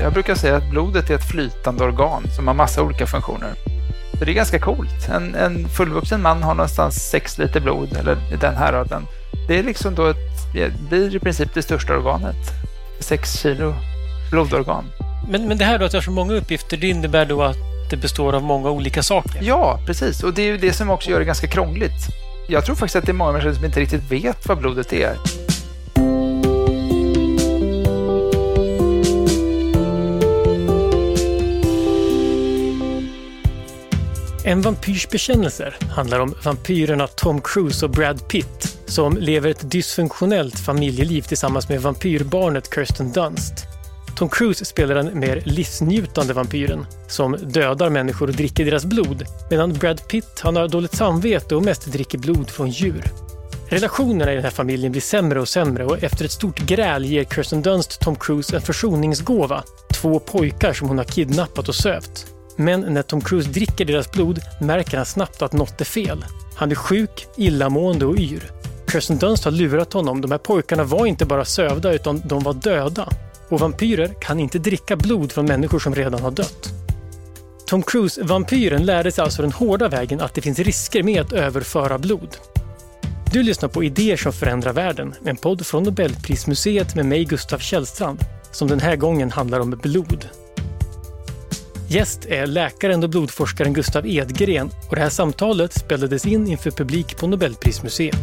Jag brukar säga att blodet är ett flytande organ som har massa olika funktioner. Så det är ganska coolt. En, en fullvuxen man har någonstans 6 liter blod, eller i den här raden. Det är liksom då ett, det blir i princip det största organet. 6 kilo blodorgan. Men, men det här då att du har så många uppgifter, det innebär då att det består av många olika saker? Ja, precis. Och det är ju det som också gör det ganska krångligt. Jag tror faktiskt att det är många människor som inte riktigt vet vad blodet är. En vampyrs bekännelser handlar om vampyrerna Tom Cruise och Brad Pitt som lever ett dysfunktionellt familjeliv tillsammans med vampyrbarnet Kirsten Dunst. Tom Cruise spelar den mer livsnjutande vampyren som dödar människor och dricker deras blod medan Brad Pitt han har dåligt samvete och mest dricker blod från djur. Relationerna i den här familjen blir sämre och sämre och efter ett stort gräl ger Kirsten Dunst Tom Cruise en försoningsgåva. Två pojkar som hon har kidnappat och sövt. Men när Tom Cruise dricker deras blod märker han snabbt att något är fel. Han är sjuk, illamående och yr. Kirsten Dunst har lurat honom. De här pojkarna var inte bara sövda utan de var döda. Och vampyrer kan inte dricka blod från människor som redan har dött. Tom Cruise, vampyren, lärde sig alltså den hårda vägen att det finns risker med att överföra blod. Du lyssnar på Idéer som förändrar världen, en podd från Nobelprismuseet med mig Gustav Källstrand, som den här gången handlar om blod. Gäst är läkaren och blodforskaren Gustav Edgren och det här samtalet spelades in inför publik på Nobelprismuseet.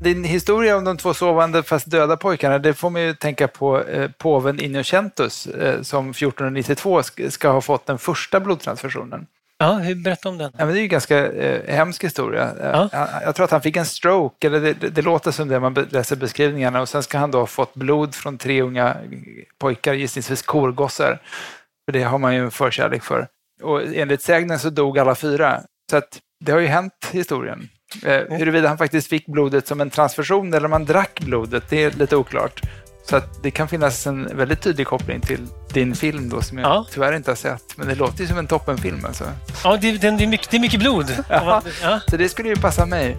Din historia om de två sovande fast döda pojkarna, det får mig ju tänka på eh, påven Innocentus eh, som 1492 ska ha fått den första blodtransfusionen. Ja, berätta om den. Ja, men det är ju en ganska eh, hemsk historia. Ja. Jag, jag, tror att han fick en stroke, eller det, det, låter som det man läser beskrivningarna, och sen ska han då ha fått blod från tre unga pojkar, gissningsvis korgossar. För det har man ju en förkärlek för. Och enligt sägnen så dog alla fyra. Så att det har ju hänt historien. Eh, huruvida han faktiskt fick blodet som en transfusion eller om han drack blodet, det är lite oklart. Så att det kan finnas en väldigt tydlig koppling till din film då som jag ja. tyvärr inte har sett. Men det låter ju som en toppenfilm alltså. Ja, det, det, är, mycket, det är mycket blod. Ja, ja. Så det skulle ju passa mig.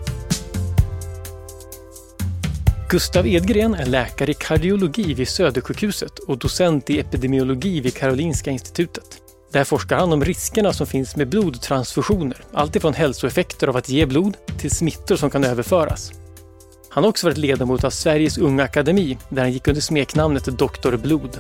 Gustav Edgren är läkare i kardiologi vid Södersjukhuset och docent i epidemiologi vid Karolinska institutet. Där forskar han om riskerna som finns med blodtransfusioner. Alltifrån hälsoeffekter av att ge blod till smittor som kan överföras. Han har också varit ledamot av Sveriges Unga Akademi där han gick under smeknamnet Doktor Blod.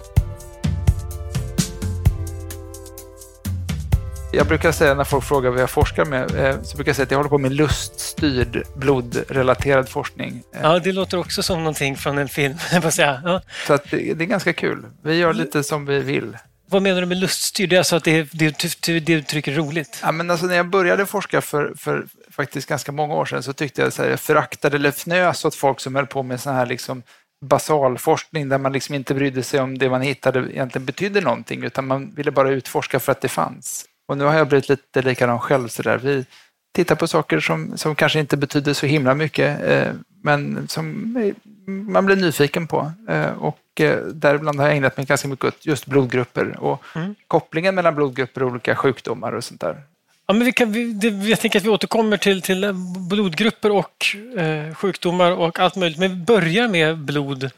Jag brukar säga när folk frågar vad jag forskar med, eh, så brukar jag säga att jag håller på med luststyrd blodrelaterad forskning. Ja, det låter också som någonting från en film, jag säga. Ja. Så att det, det, är ganska kul. Vi gör lite som vi vill. Vad menar du med luststyrd? Det är alltså att det, det, det, det uttrycker roligt? Ja, men alltså när jag började forska för, för faktiskt ganska många år sedan så tyckte jag att jag föraktade eller fnös åt folk som höll på med sån här liksom basalforskning där man liksom inte brydde sig om det man hittade egentligen betydde någonting utan man ville bara utforska för att det fanns. Och nu har jag blivit lite likadan själv. Så där. Vi tittar på saker som, som kanske inte betyder så himla mycket eh, men som man blir nyfiken på. Eh, och eh, däribland har jag ägnat mig ganska mycket åt just blodgrupper och mm. kopplingen mellan blodgrupper och olika sjukdomar och sånt där. Ja, men vi kan, vi, det, jag tänker att vi återkommer till, till blodgrupper och eh, sjukdomar och allt möjligt. Men vi börjar med blod.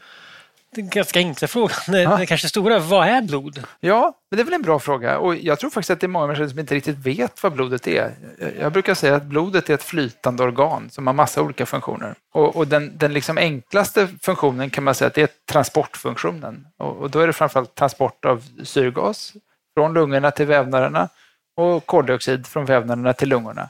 Den ganska enkla frågan, den kanske stora. Vad är blod? Ja, men det är väl en bra fråga. Och jag tror faktiskt att det är många människor som inte riktigt vet vad blodet är. Jag brukar säga att blodet är ett flytande organ som har massa olika funktioner. Och, och den, den liksom enklaste funktionen kan man säga att det är transportfunktionen. Och, och då är det framförallt transport av syrgas från lungorna till vävnaderna och koldioxid från vävnaderna till lungorna.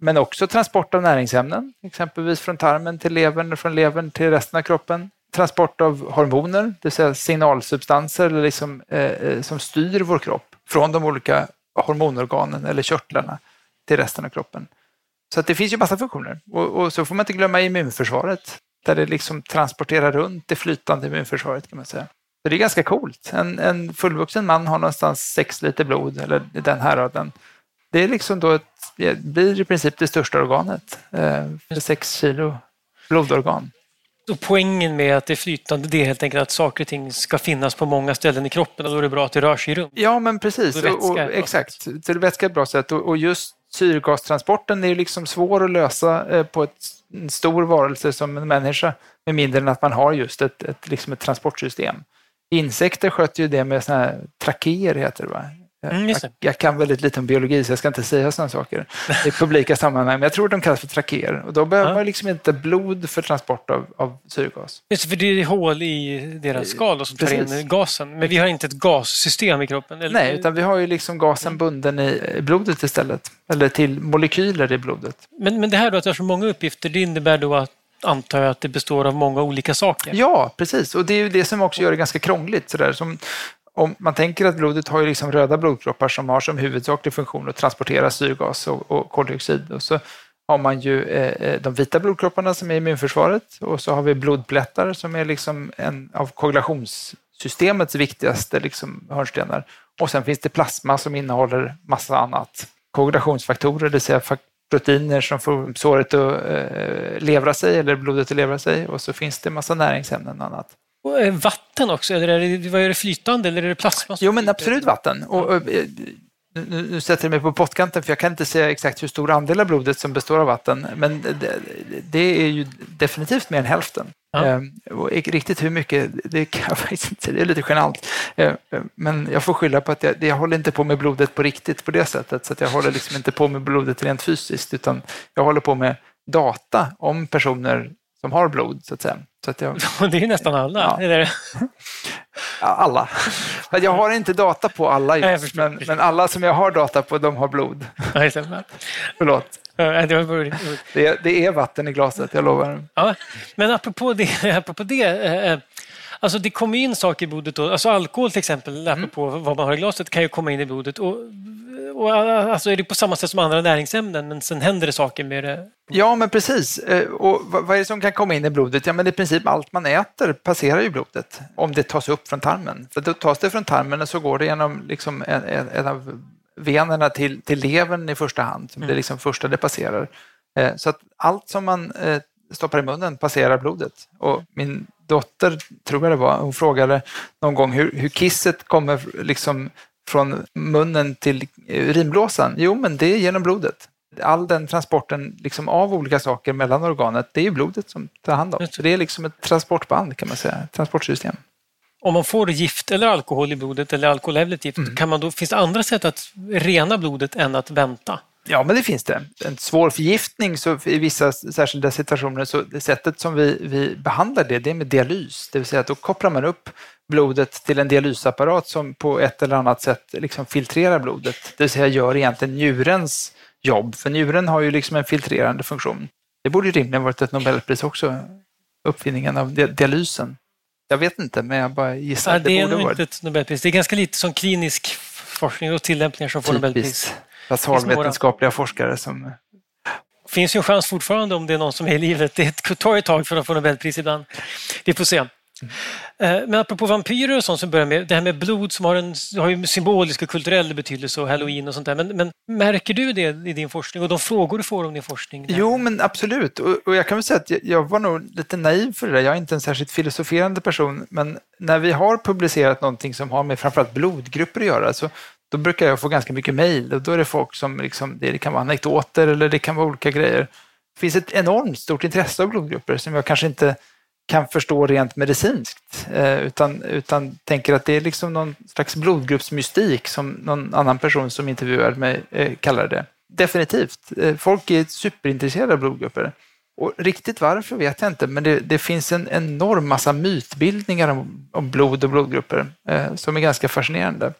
Men också transport av näringsämnen, exempelvis från tarmen till levern, från levern till resten av kroppen. Transport av hormoner, det vill säga signalsubstanser liksom, eh, eh, som styr vår kropp från de olika hormonorganen eller körtlarna till resten av kroppen. Så att det finns ju massa funktioner. Och, och, så får man inte glömma immunförsvaret, där det liksom transporterar runt det flytande immunförsvaret kan man säga. Så det är ganska coolt. En, en fullvuxen man har någonstans 6 liter blod, eller den här raden. Det är liksom då ett, det blir i princip det största organet. Eh, 6 kilo blodorgan. Och poängen med att det är flytande det är helt enkelt att saker och ting ska finnas på många ställen i kroppen och då är det bra att det rör sig i rum. Ja, men precis. Och, och, exakt. Det vätska är ett bra sätt och, och just syrgastransporten är ju liksom svår att lösa eh, på ett, en stor varelse som en människa med mindre än att man har just ett, ett, liksom ett transportsystem. Insekter sköter ju det med såna här trakéer, heter det va? Mm, jag, jag, kan väldigt lite om biologi så jag ska inte säga sådana saker i publika sammanhang, men jag tror de kallas för trakéer. Och då behöver ja. man liksom inte blod för transport av, av syrgas. Just för det är hål i deras skal som tar in gasen, men vi har inte ett gassystem i kroppen? Eller? Nej, utan vi har ju liksom gasen bunden i blodet istället, eller till molekyler i blodet. Men, men det här då att det har så många uppgifter, det innebär då att antar jag att det består av många olika saker. Ja, precis. Och det är ju det som också gör det ganska krångligt. Så där. Som, om man tänker att blodet har ju liksom röda blodkroppar som har som huvudsaklig funktion att transportera syrgas och, och koldioxid. Och så har man ju eh, eh de vita blodkropparna som är immunförsvaret och så har vi blodplättar som är liksom en av koagulationssystemets viktigaste liksom hörnstenar. Och sen finns det plasma som innehåller massa annat. Koagulationsfaktorer, det vill säga proteiner som får såret att eh, levra sig eller blodet att levra sig och så finns det massa näringsämnen och annat. Och eh, vatten också, eller är det, vad är det flytande eller är det plasma? Jo, men absolut vatten. Och, och, eh, nu, nu sätter jag mig på pottkanten för jag kan inte säga exakt hur stor andel av blodet som består av vatten, men det, det är ju definitivt mer än hälften. Ja. Ehm, och riktigt hur mycket, det kan jag faktiskt inte säga, det är lite genant. Men jag får skylla på att jag, jag håller inte på med blodet på riktigt på det sättet, så att jag håller liksom inte på med blodet rent fysiskt, utan jag håller på med data om personer som har blod, så att säga. Så att jag, det är ju nästan alla. Ja. Det? Ja, alla. Jag har inte data på alla just, men, men, alla som jag har data på, de har blod. Förlåt. Det är, det är vatten i glaset, jag lovar. Ja, men apropå det, apropå det eh, Alltså det kommer in saker i blodet. Då. Alltså alkohol till exempel, mm. apropå vad man har i glaset, kan ju komma in i blodet. Och, och, alltså är det på samma sätt som andra näringsämnen, men sen händer det saker med det. Ja, men precis. Eh, och vad är det som kan komma in i blodet? Ja, men i princip allt man äter passerar ju blodet om det tas upp från tarmen. För då tas det från tarmen och så går det genom liksom en, en, en av venerna till, till levern i första hand. Mm. Det är liksom första det passerar. Eh, så att allt som man eh, stoppar i munnen passerar blodet. Och min dotter, tror jag det var, hon frågade någon gång hur, hur kisset kommer liksom från munnen till urinblåsan. Jo, men det är genom blodet. All den transporten liksom av olika saker mellan organet, det är ju blodet som tar hand om. Så det är liksom ett transportband kan man säga, ett transportsystem. Om man får gift eller alkohol i blodet eller alkohol eller gift, mm. kan man då, finns det andra sätt att rena blodet än att vänta? Ja, men det finns det. En svår förgiftning så i vissa särskilda situationer, så det sättet som vi, vi behandlar det, det är med dialys. Det vill säga att då kopplar man upp blodet till en dialysapparat som på ett eller annat sätt liksom filtrerar blodet. Det vill säga gör egentligen njurens jobb, för njuren har ju liksom en filtrerande funktion. Det borde ju rimligen varit ett Nobelpris också, uppfinningen av dialysen. Jag vet inte, men jag bara gissar ja, det. Det är nog inte ett Nobelpris. Det är ganska lite som klinisk forskning och tillämpningar som får Nobelpris. Basalvetenskapliga forskare som... Det finns ju en chans fortfarande om det är någon som är i livet. Det tar ett tag för att få Nobelpris ibland. Vi får se. Eh, men apropå vampyrer och sånt som börjar med, det här med blod som har en har en symbolisk och kulturell betydelse och halloween och sånt där. Men, men, märker du det i din forskning och de frågor du får om din forskning? Där? Jo, men absolut. Och, och, jag kan väl säga att jag, jag, var nog lite naiv för det där. Jag är inte en särskilt filosoferande person, men när vi har publicerat någonting som har med framförallt blodgrupper att göra så då brukar jag få ganska mycket mejl och då är det folk som, liksom, det kan vara anekdoter eller det kan vara olika grejer. Det finns ett enormt stort intresse av blodgrupper som jag kanske inte kan förstå rent medicinskt, eh, utan, utan tänker att det är liksom någon slags blodgruppsmystik som någon annan person som intervjuade mig kallade kallar det. Definitivt. Eh, folk är superintresserade av blodgrupper. Och riktigt varför vet jag inte, men det, det finns en enorm massa mytbildningar om, om blod och blodgrupper eh, som är ganska fascinerande.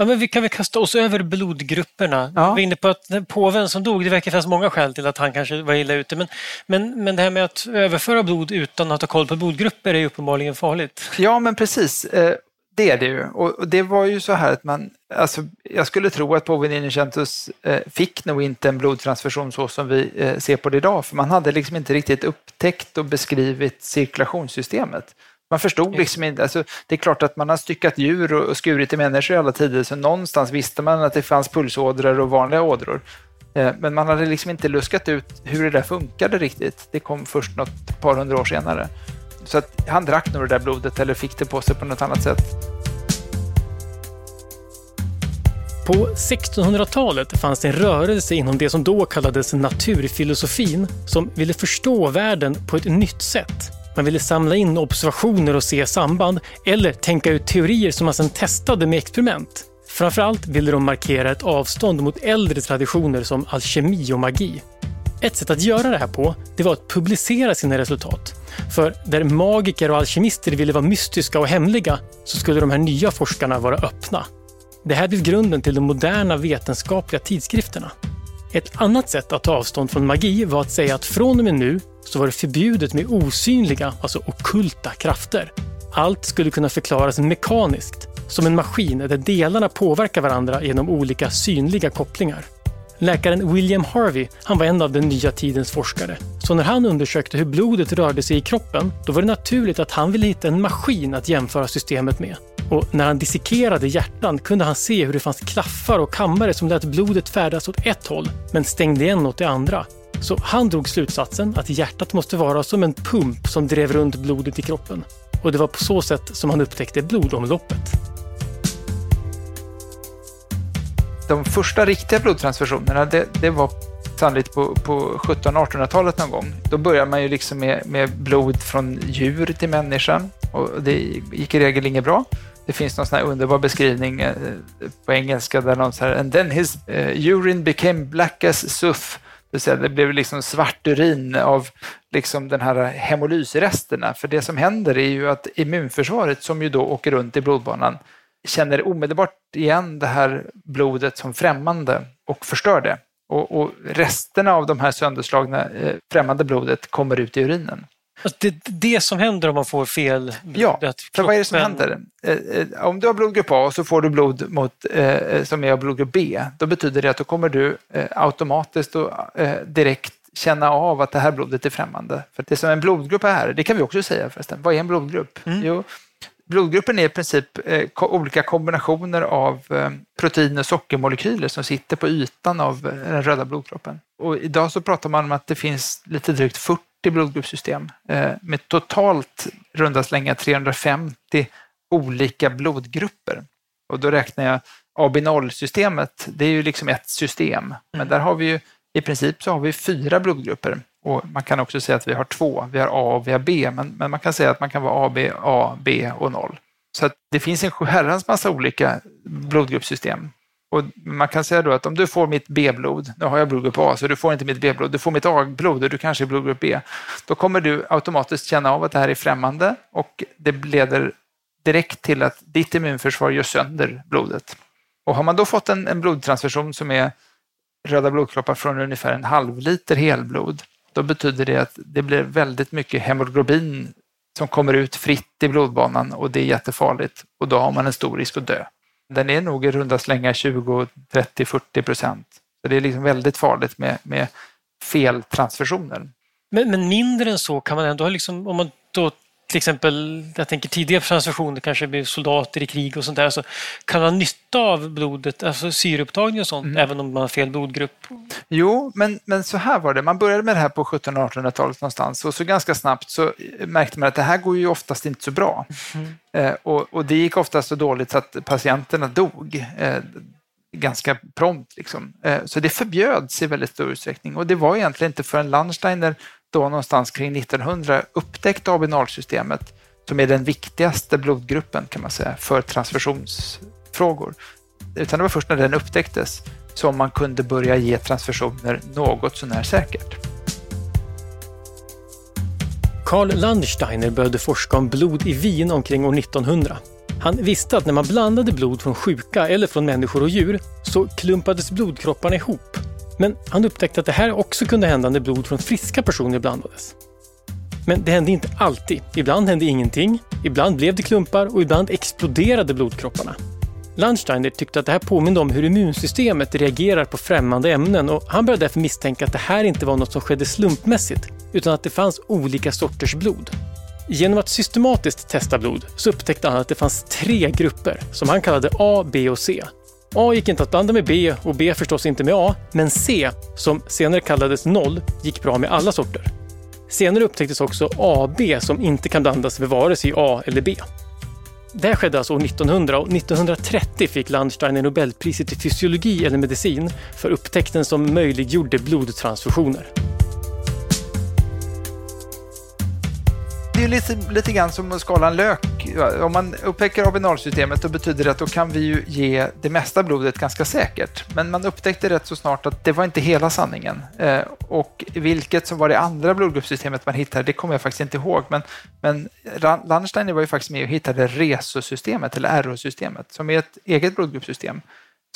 Ja, men vi kan väl kasta oss över blodgrupperna. Ja. Vi var inne på att påven som dog, det verkar finnas många skäl till att han kanske var illa ute. Men, men, men det här med att överföra blod utan att ha koll på blodgrupper är ju uppenbarligen farligt. Ja, men precis. Eh, det är det ju. Och det var ju så här att man, alltså, jag skulle tro att påven Inocentus eh, fick nog inte en blodtransfusion så som vi eh, ser på det idag, för man hade liksom inte riktigt upptäckt och beskrivit cirkulationssystemet. Man förstod liksom inte, alltså, det är klart att man har styckat djur och skurit i människor i alla tider, så någonstans visste man att det fanns pulsådror och vanliga ådror. Eh, men man hade liksom inte luskat ut hur det där funkade riktigt. Det kom först något par hundra år senare. Så att han drack nog det där blodet eller fick det på sig på något annat sätt. På 1600-talet fanns det en rörelse inom det som då kallades naturfilosofin som ville förstå världen på ett nytt sätt. Man ville samla in observationer och se samband eller tänka ut teorier som man sedan testade med experiment. Framförallt ville de markera ett avstånd mot äldre traditioner som alkemi och magi. Ett sätt att göra det här på, det var att publicera sina resultat. För där magiker och alkemister ville vara mystiska och hemliga så skulle de här nya forskarna vara öppna. Det här blev grunden till de moderna vetenskapliga tidskrifterna. Ett annat sätt att ta avstånd från magi var att säga att från och med nu så var det förbjudet med osynliga, alltså okulta krafter. Allt skulle kunna förklaras mekaniskt, som en maskin där delarna påverkar varandra genom olika synliga kopplingar. Läkaren William Harvey han var en av den nya tidens forskare. Så när han undersökte hur blodet rörde sig i kroppen, då var det naturligt att han ville hitta en maskin att jämföra systemet med. Och när han dissekerade hjärtan kunde han se hur det fanns klaffar och kammare som lät blodet färdas åt ett håll, men stängde igen åt det andra. Så han drog slutsatsen att hjärtat måste vara som en pump som drev runt blodet i kroppen. Och det var på så sätt som han upptäckte blodomloppet. De första riktiga blodtransfusionerna, det, det var sannolikt på, på 1700-1800-talet någon gång. Då började man ju liksom med, med blod från djur till människan och det gick i regel inget bra. Det finns någon sån här underbar beskrivning eh, på engelska där någon säger “And then his uh, urine became black as suff det, säga, det blev liksom svart urin av liksom den här hemolysresterna. För det som händer är ju att immunförsvaret, som ju då åker runt i blodbanan, känner omedelbart igen det här blodet som främmande och förstör det. Och, och resterna av de här sönderslagna eh, främmande blodet kommer ut i urinen. Alltså det det som händer om man får fel Ja, för vad är det som händer? Eh, eh, om du har blodgrupp A och så får du blod mot, eh, som är av blodgrupp B, då betyder det att då kommer du automatiskt och direkt känna av att det här blodet är främmande. För det som en blodgrupp är, det kan vi också säga förresten, vad är en blodgrupp? Mm. Jo, blodgruppen är i princip olika kombinationer av eh, protein och sockermolekyler som sitter på ytan av den röda blodkroppen. Och idag så pratar man om att det finns lite drygt 40 blodgruppssystem eh, med totalt runda slänga 350 olika blodgrupper. Och då räknar jag AB0-systemet, det är ju liksom ett system, men mm. där har vi ju i princip så har vi fyra blodgrupper och man kan också säga att vi har två, vi har A och vi har B, men, men man kan säga att man kan vara AB, A, B och 0. Så att det finns en herrans massa olika blodgruppssystem och man kan säga då att om du får mitt B-blod, nu har jag blodgrupp A, så du får inte mitt B-blod, du får mitt A-blod och du kanske är blodgrupp B. Då kommer du automatiskt känna av att det här är främmande och det leder direkt till att ditt immunförsvar gör sönder blodet. Och har man då fått en, en blodtransfusion som är röda blodkroppar från ungefär en halv liter helblod, då betyder det att det blir väldigt mycket hemoglobin som kommer ut fritt i blodbanan och det är jättefarligt och då har man en stor risk att dö. Den är nog i runda slängar 20, 30, 40 procent. Så det är liksom väldigt farligt med, med feltransfusioner. Men, men mindre än så kan man ändå ha, liksom, om man då till exempel, jag tänker tidiga transfusioner, kanske med soldater i krig och sånt där, så kan man ha nytta av blodet, alltså syreupptagning och sånt, mm. även om man har fel blodgrupp? Jo, men, men så här var det, man började med det här på 1700-1800-talet någonstans och så ganska snabbt så märkte man att det här går ju oftast inte så bra. Mm. Eh, och, och, det gick oftast så dåligt så att patienterna dog. Eh, ganska prompt. Liksom. Eh, så det förbjöds i väldigt stor utsträckning och det var egentligen inte förrän Landsteiner då någonstans kring 1900 upptäckte AB0-systemet som är den viktigaste blodgruppen kan man säga för transfusionsfrågor. Utan det var först när den upptäcktes som man kunde börja ge transfusioner något sånär säkert. Karl Landsteiner började forska om blod i vin omkring år 1900. Han visste att när man blandade blod från sjuka eller från människor och djur så klumpades blodkropparna ihop men han upptäckte att det här också kunde hända när blod från friska personer blandades. Men det hände inte alltid. Ibland hände ingenting, ibland blev det klumpar och ibland exploderade blodkropparna. Landsteiner tyckte att det här påminde om hur immunsystemet reagerar på främmande ämnen och han började därför misstänka att det här inte var något som skedde slumpmässigt, utan att det fanns olika sorters blod. Genom att systematiskt testa blod så upptäckte han att det fanns tre grupper som han kallade A, B och C A gick inte att blanda med B och B förstås inte med A, men C, som senare kallades 0, gick bra med alla sorter. Senare upptäcktes också AB som inte kan blandas med vare sig A eller B. Det här skedde alltså år 1900 och 1930 fick Landsteiner Nobelpriset i fysiologi eller medicin för upptäckten som möjliggjorde blodtransfusioner. Det är lite, lite grann som att skala en lök. Om man upptäcker AB0-systemet då betyder det att då kan vi ju ge det mesta blodet ganska säkert. Men man upptäckte rätt så snart att det var inte hela sanningen. Eh, och vilket som var det andra blodgruppssystemet man hittade, det kommer jag faktiskt inte ihåg. Men, men Landsteiner var ju faktiskt med och hittade RESO-systemet, eller RO-systemet, som är ett eget blodgruppssystem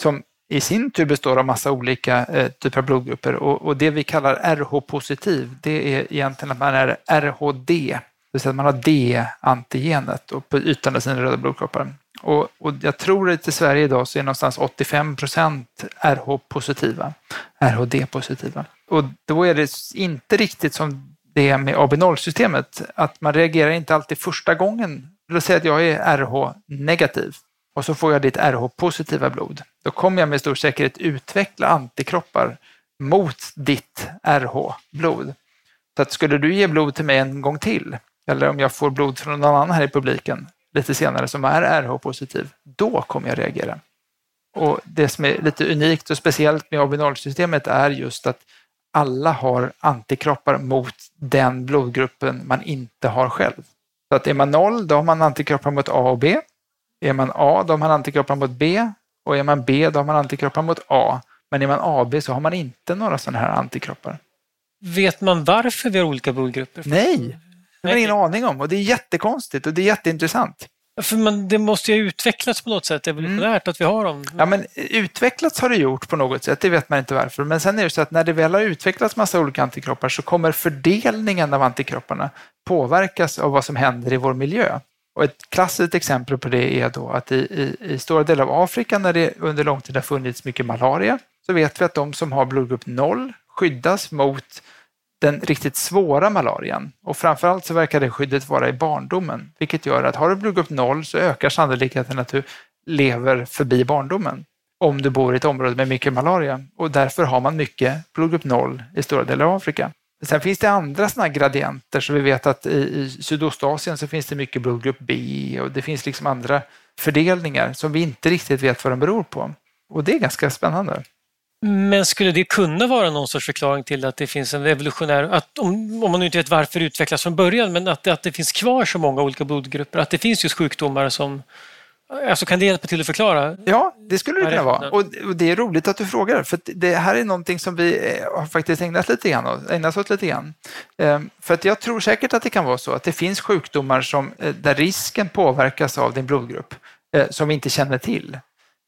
som i sin tur består av massa olika eh, typer av blodgrupper och, och, det vi kallar RH-positiv, det är egentligen att man är RHD, det vill säga att man har D-antigenet på ytan av sina röda blodkroppar. Och, och, jag tror att i Sverige idag så är någonstans 85 procent RH-positiva, RHD-positiva. Och då är det inte riktigt som det är med AB0-systemet, att man reagerar inte alltid första gången. Låt säga att jag är RH-negativ och så får jag ditt RH-positiva blod. Då kommer jag med stor säkerhet utveckla antikroppar mot ditt RH-blod. Så att skulle du ge blod till mig en gång till, eller om jag får blod från någon annan här i publiken lite senare som är RH-positiv, då kommer jag reagera. Och Det som är lite unikt och speciellt med AB0-systemet är just att alla har antikroppar mot den blodgruppen man inte har själv. Så att är man 0, då har man antikroppar mot A och B. Är man A, då har man antikroppar mot B och är man B, då har man antikroppar mot A. Men är man AB så har man inte några sådana här antikroppar. Vet man varför vi har olika blodgrupper? Nej, det har ingen aning om och det är jättekonstigt och det är jätteintressant. För man, det måste ju ha utvecklats på något sätt evolutionärt mm. att vi har dem. Ja, men utvecklats har det gjort på något sätt, det vet man inte varför. Men sen är det så att när det väl har utvecklats massa olika antikroppar så kommer fördelningen av antikropparna påverkas av vad som händer i vår miljö. Och ett klassiskt exempel på det är då att i, i, i stora delar av Afrika när det under lång tid har funnits mycket malaria så vet vi att de som har blodgrupp 0 skyddas mot den riktigt svåra malarian. Och framförallt så verkar det skyddet vara i barndomen, vilket gör att har du blodgrupp 0 så ökar sannolikheten att du lever förbi barndomen om du bor i ett område med mycket malaria. Och därför har man mycket blodgrupp 0 i stora delar av Afrika. Sen finns det andra sådana gradienter, så vi vet att i, i Sydostasien så finns det mycket blodgrupp B och det finns liksom andra fördelningar som vi inte riktigt vet vad de beror på. Och det är ganska spännande. Men skulle det kunna vara någon sorts förklaring till att det finns en evolutionär, att om, om man nu inte vet varför det utvecklas från början, men att, att det finns kvar så många olika blodgrupper, att det finns just sjukdomar som Alltså kan det hjälpa till att förklara? Ja, det skulle det kunna vara. Och det är roligt att du frågar, för det här är någonting som vi eh, har faktiskt ägnat, lite grann, ägnat oss lite grann. Ehm, för att jag tror säkert att det kan vara så att det finns sjukdomar som, eh, där risken påverkas av din blodgrupp eh, som vi inte känner till.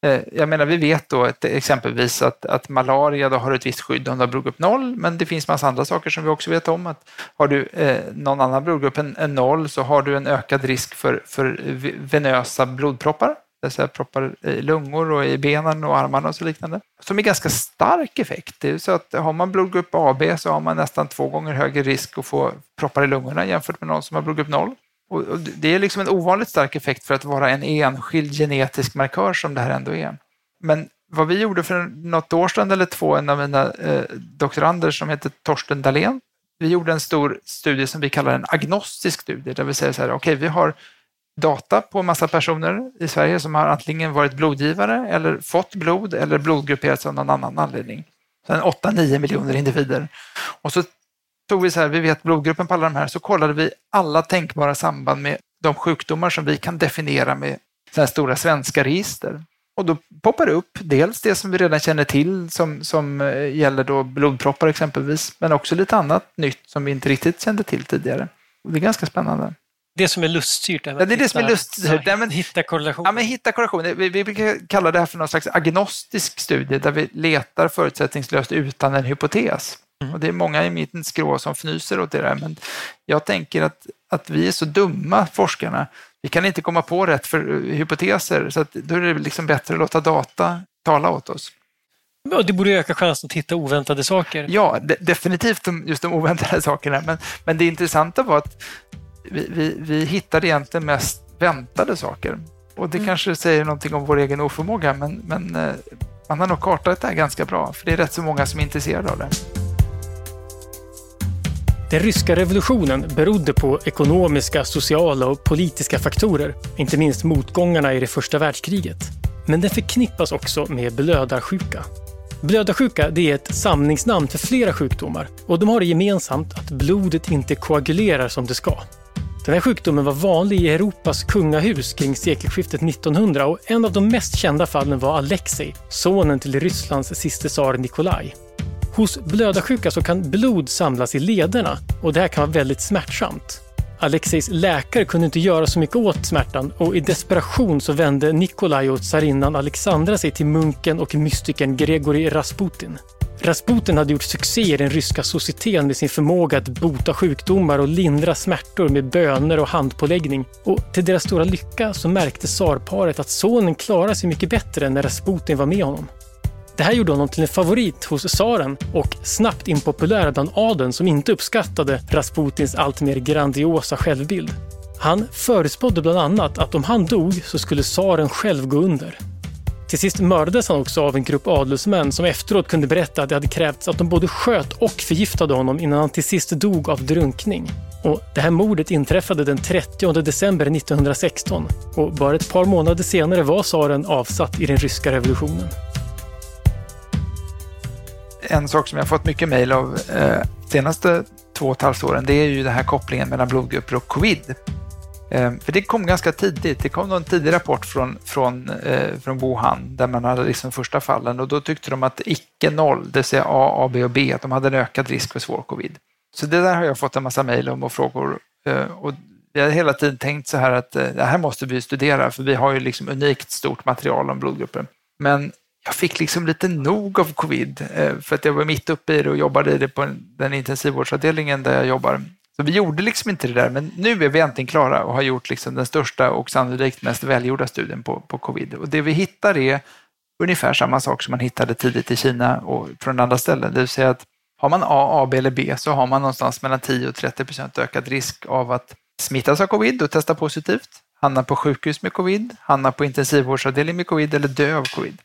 Eh, jag menar, vi vet då att, exempelvis att, att malaria då har ett visst skydd om du har blodgrupp 0, men det finns massa andra saker som vi också vet om. Att har du eh, någon annan blodgrupp än, än 0 så har du en ökad risk för, för venösa blodproppar, det vill säga proppar i lungor och i benen och armarna och så liknande, som är ganska stark effekt. Det är så att har man blodgrupp AB så har man nästan två gånger högre risk att få proppar i lungorna jämfört med någon som har blodgrupp 0. Och det är liksom en ovanligt stark effekt för att vara en enskild genetisk markör som det här ändå är. Men vad vi gjorde för något år sedan eller två, en av mina eh, doktorander som heter Torsten Dahlén, vi gjorde en stor studie som vi kallar en agnostisk studie, där vi säger så här, okej, okay, vi har data på massa personer i Sverige som har antingen varit blodgivare eller fått blod eller blodgrupperats av någon annan anledning. Sen 8-9 miljoner individer. Och så tog vi så här, vi vet blodgruppen på alla de här, så kollade vi alla tänkbara samband med de sjukdomar som vi kan definiera med så här stora svenska register. Och då poppar det upp dels det som vi redan känner till som, som eh, gäller då blodproppar exempelvis, men också lite annat nytt som vi inte riktigt kände till tidigare. Och det är ganska spännande. Det som är luststyrt? Ja, det är det som är luststyrt. Ja, men, hitta korrelation. Ja, men hitta korrelation. Vi, vi brukar kalla det här för någon slags agnostisk studie där vi letar förutsättningslöst utan en hypotes. Mm. Och det är många i mitt skrå som fnyser åt det där, men jag tänker att, att vi är så dumma, forskarna. Vi kan inte komma på rätt för hypoteser, så att då är det liksom bättre att låta data tala åt oss. Ja, det borde öka chansen att hitta oväntade saker. Ja, de, definitivt just de oväntade sakerna. Men, men det intressanta var att vi, vi, vi hittade egentligen mest väntade saker. Och det mm. kanske säger någonting om vår egen oförmåga, men, men eh, man har nog kartat det här ganska bra, för det är rätt så många som är intresserade av det. Den ryska revolutionen berodde på ekonomiska, sociala och politiska faktorer, inte minst motgångarna i det första världskriget. Men den förknippas också med blödarsjuka. Blödarsjuka det är ett samlingsnamn för flera sjukdomar och de har det gemensamt att blodet inte koagulerar som det ska. Den här sjukdomen var vanlig i Europas kungahus kring sekelskiftet 1900 och en av de mest kända fallen var Alexei, sonen till Rysslands siste tsar Nikolaj. Hos blödarsjuka så kan blod samlas i lederna och det här kan vara väldigt smärtsamt. Alexejs läkare kunde inte göra så mycket åt smärtan och i desperation så vände Nikolaj och tsarinnan Alexandra sig till munken och mystikern Gregory Rasputin. Rasputin hade gjort succé i den ryska societeten med sin förmåga att bota sjukdomar och lindra smärtor med böner och handpåläggning. Och till deras stora lycka så märkte tsarparet att sonen klarade sig mycket bättre när Rasputin var med honom. Det här gjorde honom till en favorit hos tsaren och snabbt impopulär bland adeln som inte uppskattade Rasputins alltmer grandiosa självbild. Han förutspådde bland annat att om han dog så skulle tsaren själv gå under. Till sist mördades han också av en grupp adelsmän som efteråt kunde berätta att det hade krävts att de både sköt och förgiftade honom innan han till sist dog av drunkning. Och det här mordet inträffade den 30 december 1916 och bara ett par månader senare var tsaren avsatt i den ryska revolutionen en sak som jag fått mycket mejl av eh, senaste två och ett halvt åren, det är ju den här kopplingen mellan blodgrupper och covid. Eh, för det kom ganska tidigt. Det kom en tidig rapport från, från, eh, från Wuhan där man hade liksom första fallen och då tyckte de att icke noll, det vill säga A, A, B och B, att de hade en ökad risk för svår covid. Så det där har jag fått en massa mejl om och frågor eh, och vi har hela tiden tänkt så här att eh, det här måste vi studera för vi har ju liksom unikt stort material om blodgrupper. Men jag fick liksom lite nog av covid eh, för att jag var mitt uppe i det och jobbade i det på den intensivvårdsavdelningen där jag jobbar. Så vi gjorde liksom inte det där, men nu är vi äntligen klara och har gjort liksom den största och sannolikt mest välgjorda studien på, på covid. Och det vi hittar är ungefär samma sak som man hittade tidigt i Kina och från andra ställen. Det vill säga att har man A, AB eller B så har man någonstans mellan 10 och 30 procent ökad risk av att smittas av covid och testa positivt, hamna på sjukhus med covid, hamna på intensivvårdsavdelning med covid eller dö av covid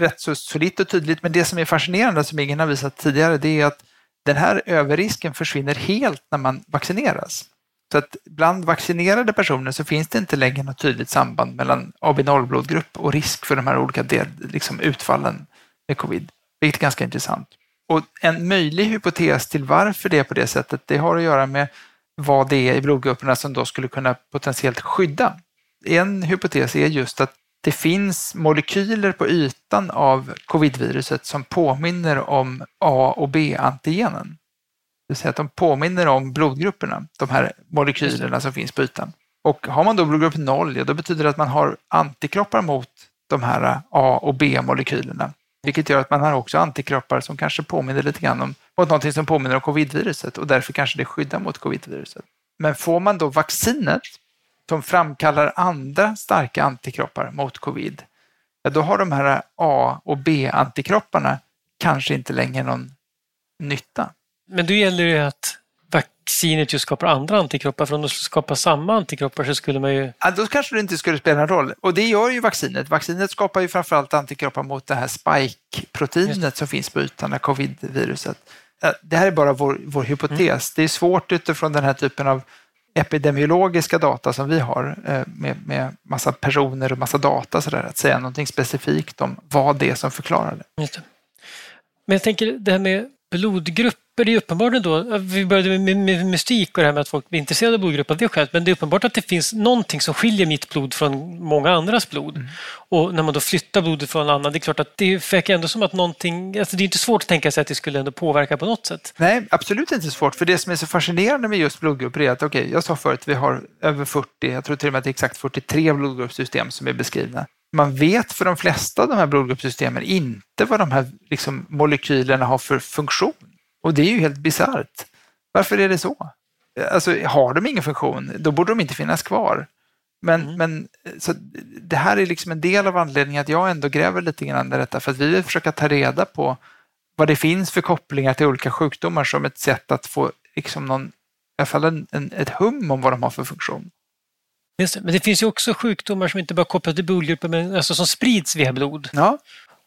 rätt så solitt och tydligt, men det som är fascinerande som ingen har visat tidigare, det är att den här överrisken försvinner helt när man vaccineras. Så att bland vaccinerade personer så finns det inte längre något tydligt samband mellan AB0-blodgrupp och risk för de här olika del, liksom utfallen med covid, vilket är ganska intressant. Och en möjlig hypotes till varför det är på det sättet, det har att göra med vad det är i blodgrupperna som då skulle kunna potentiellt skydda. En hypotes är just att det finns molekyler på ytan av covidviruset som påminner om A och B-antigenen. Det vill säga att de påminner om blodgrupperna, de här molekylerna som finns på ytan. Och har man då blodgrupp 0, ja, då betyder det att man har antikroppar mot de här A och B-molekylerna. Vilket gör att man har också antikroppar som kanske påminner lite grann om mot någonting som påminner om covidviruset och därför kanske det skyddar mot covidviruset. Men får man då vaccinet som framkallar andra starka antikroppar mot covid, ja, då har de här A och B-antikropparna kanske inte längre någon nytta. Men då gäller det att vaccinet just skapar andra antikroppar, för om de skulle skapa samma antikroppar så skulle man ju... Ja, då kanske det inte skulle spela någon roll. Och det gör ju vaccinet. Vaccinet skapar ju framförallt antikroppar mot det här spike-proteinet som finns på ytan av covid-viruset. Det här är bara vår, vår hypotes. Mm. Det är svårt utifrån den här typen av epidemiologiska data som vi har eh, med, med massa personer och massa data så där, att säga någonting specifikt om vad det är som förklarar det. det. Men jag tänker det här med blodgrupp det är uppenbart då, vi började med, med mystik och det här med att folk blir intresserade av blodgrupper av det skälet, men det är uppenbart att det finns någonting som skiljer mitt blod från många andras blod. Mm. Och när man då flyttar blodet från en annan, det är klart att det verkar ändå som att någonting, alltså det är inte svårt att tänka sig att det skulle ändå påverka på något sätt. Nej, absolut inte svårt, för det som är så fascinerande med just blodgrupper är att, okej, okay, jag sa förut, vi har över 40, jag tror till och med att det är exakt 43 blodgruppssystem som är beskrivna man vet för de flesta av de här blodgruppssystemen inte vad de här liksom, molekylerna har för funktion. Och det är ju helt bisarrt. Varför är det så? Alltså, har de ingen funktion, då borde de inte finnas kvar. Men, mm. men så det här är liksom en del av anledningen att jag ändå gräver lite grann i detta, för att vi vill försöka ta reda på vad det finns för kopplingar till olika sjukdomar som ett sätt att få liksom någon, i alla fall en, en, ett hum om vad de har för funktion. Men det finns ju också sjukdomar som inte bara kopplas till blodgrupper, men alltså som sprids via blod. Ja.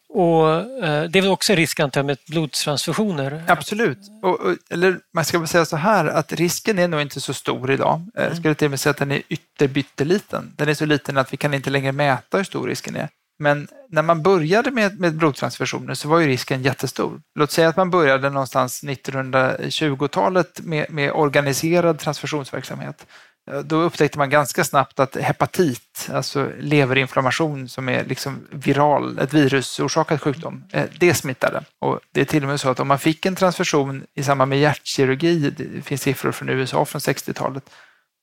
Och eh, det är väl också en risk antar jag med blodtransfusioner? Absolut. Och, och, eller man ska väl säga så här att risken är nog inte så stor idag. Eh, mm. Jag skulle till och med säga att den är ytterbytteliten. Den är så liten att vi kan inte längre mäta hur stor risken är. Men när man började med, med blodtransfusioner så var ju risken jättestor. Låt säga att man började någonstans 1920-talet med, med organiserad transfusionsverksamhet Eh, då upptäckte man ganska snabbt att hepatit, alltså leverinflammation som är liksom viral, ett virusorsakad sjukdom, eh, det smittade. Och det är till och med så att om man fick en transfusion i samband med hjärtkirurgi, det finns siffror från USA från 60-talet,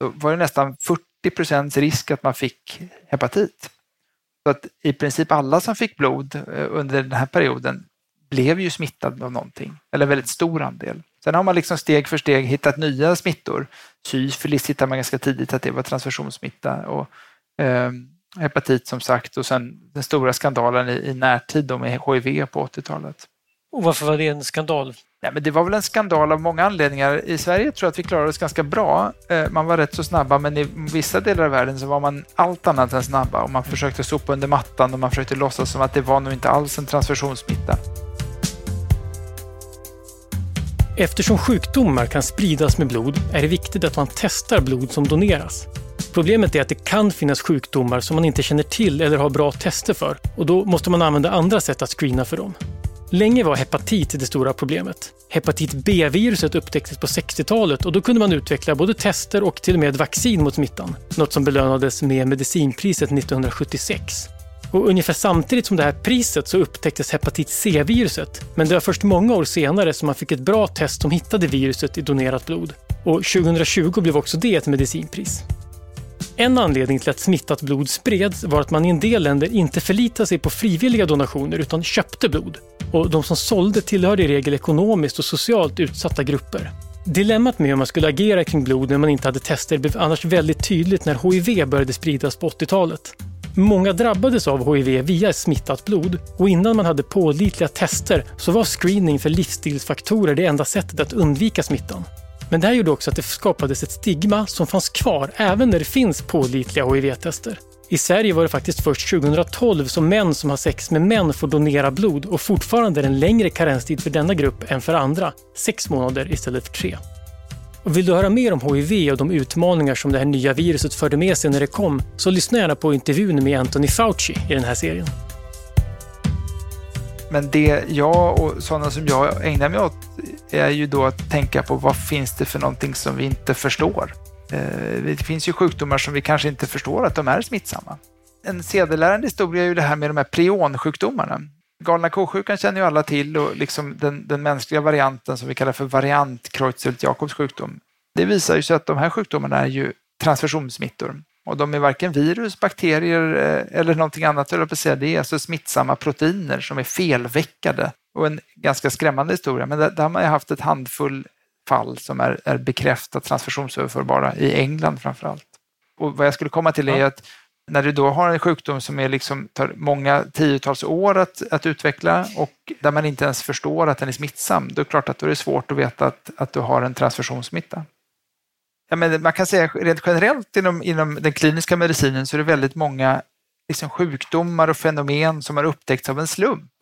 då var det nästan 40 procents risk att man fick hepatit. Så att i princip alla som fick blod eh, under den här perioden blev ju smittade av någonting, eller en väldigt stor andel. Sen har man liksom steg för steg hittat nya smittor. Syfilis hittade man ganska tidigt att det var transfusionssmitta och eh, hepatit som sagt och sen den stora skandalen i, i närtid då med HIV på 80-talet. Och varför var det en skandal? Nej, men det var väl en skandal av många anledningar. I Sverige tror jag att vi klarade oss ganska bra. Eh, man var rätt så snabba, men i vissa delar av världen så var man allt annat än snabba och man försökte sopa under mattan och man försökte låtsas som att det var nog inte alls en transfusionssmitta. Eftersom sjukdomar kan spridas med blod är det viktigt att man testar blod som doneras. Problemet är att det kan finnas sjukdomar som man inte känner till eller har bra tester för och då måste man använda andra sätt att screena för dem. Länge var hepatit det stora problemet. Hepatit B-viruset upptäcktes på 60-talet och då kunde man utveckla både tester och till och med vaccin mot smittan. Något som belönades med medicinpriset 1976. Och ungefär samtidigt som det här priset så upptäcktes hepatit C-viruset. Men det var först många år senare som man fick ett bra test som hittade viruset i donerat blod. Och 2020 blev också det ett medicinpris. En anledning till att smittat blod spreds var att man i en del länder inte förlitade sig på frivilliga donationer utan köpte blod. Och de som sålde tillhörde i regel ekonomiskt och socialt utsatta grupper. Dilemmat med hur man skulle agera kring blod när man inte hade tester blev annars väldigt tydligt när HIV började spridas på 80-talet. Många drabbades av HIV via smittat blod och innan man hade pålitliga tester så var screening för livsstilsfaktorer det enda sättet att undvika smittan. Men det här gjorde också att det skapades ett stigma som fanns kvar även när det finns pålitliga HIV-tester. I Sverige var det faktiskt först 2012 som män som har sex med män får donera blod och fortfarande är det en längre karenstid för denna grupp än för andra, sex månader istället för tre. Och vill du höra mer om HIV och de utmaningar som det här nya viruset förde med sig när det kom, så lyssna gärna på intervjun med Anthony Fauci i den här serien. Men det jag och sådana som jag ägnar mig åt är ju då att tänka på vad finns det för någonting som vi inte förstår? Eh, det finns ju sjukdomar som vi kanske inte förstår att de är smittsamma. En sedelärande historia är ju det här med de här prionsjukdomarna. Galna ko-sjukan känner ju alla till och liksom den, den mänskliga varianten som vi kallar för variant Creutzfeldt-Jakobs sjukdom. Det visar ju sig att de här sjukdomarna är ju transfusionssmittor och de är varken virus, bakterier eh, eller någonting annat, på säga. Det är alltså smittsamma proteiner som är felveckade och en ganska skrämmande historia. Men där, där har man ju haft ett handfull fall som är, är bekräftat transfusionsöverförbara i England framför allt. Och vad jag skulle komma till är att när du då har en sjukdom som är liksom, tar många tiotals år att, att utveckla och där man inte ens förstår att den är smittsam, då är det klart att då är det svårt att veta att, att du har en transfusionssmitta. Ja, men man kan säga rent generellt inom, inom den kliniska medicinen så är det väldigt många liksom sjukdomar och fenomen som har upptäckts av en slump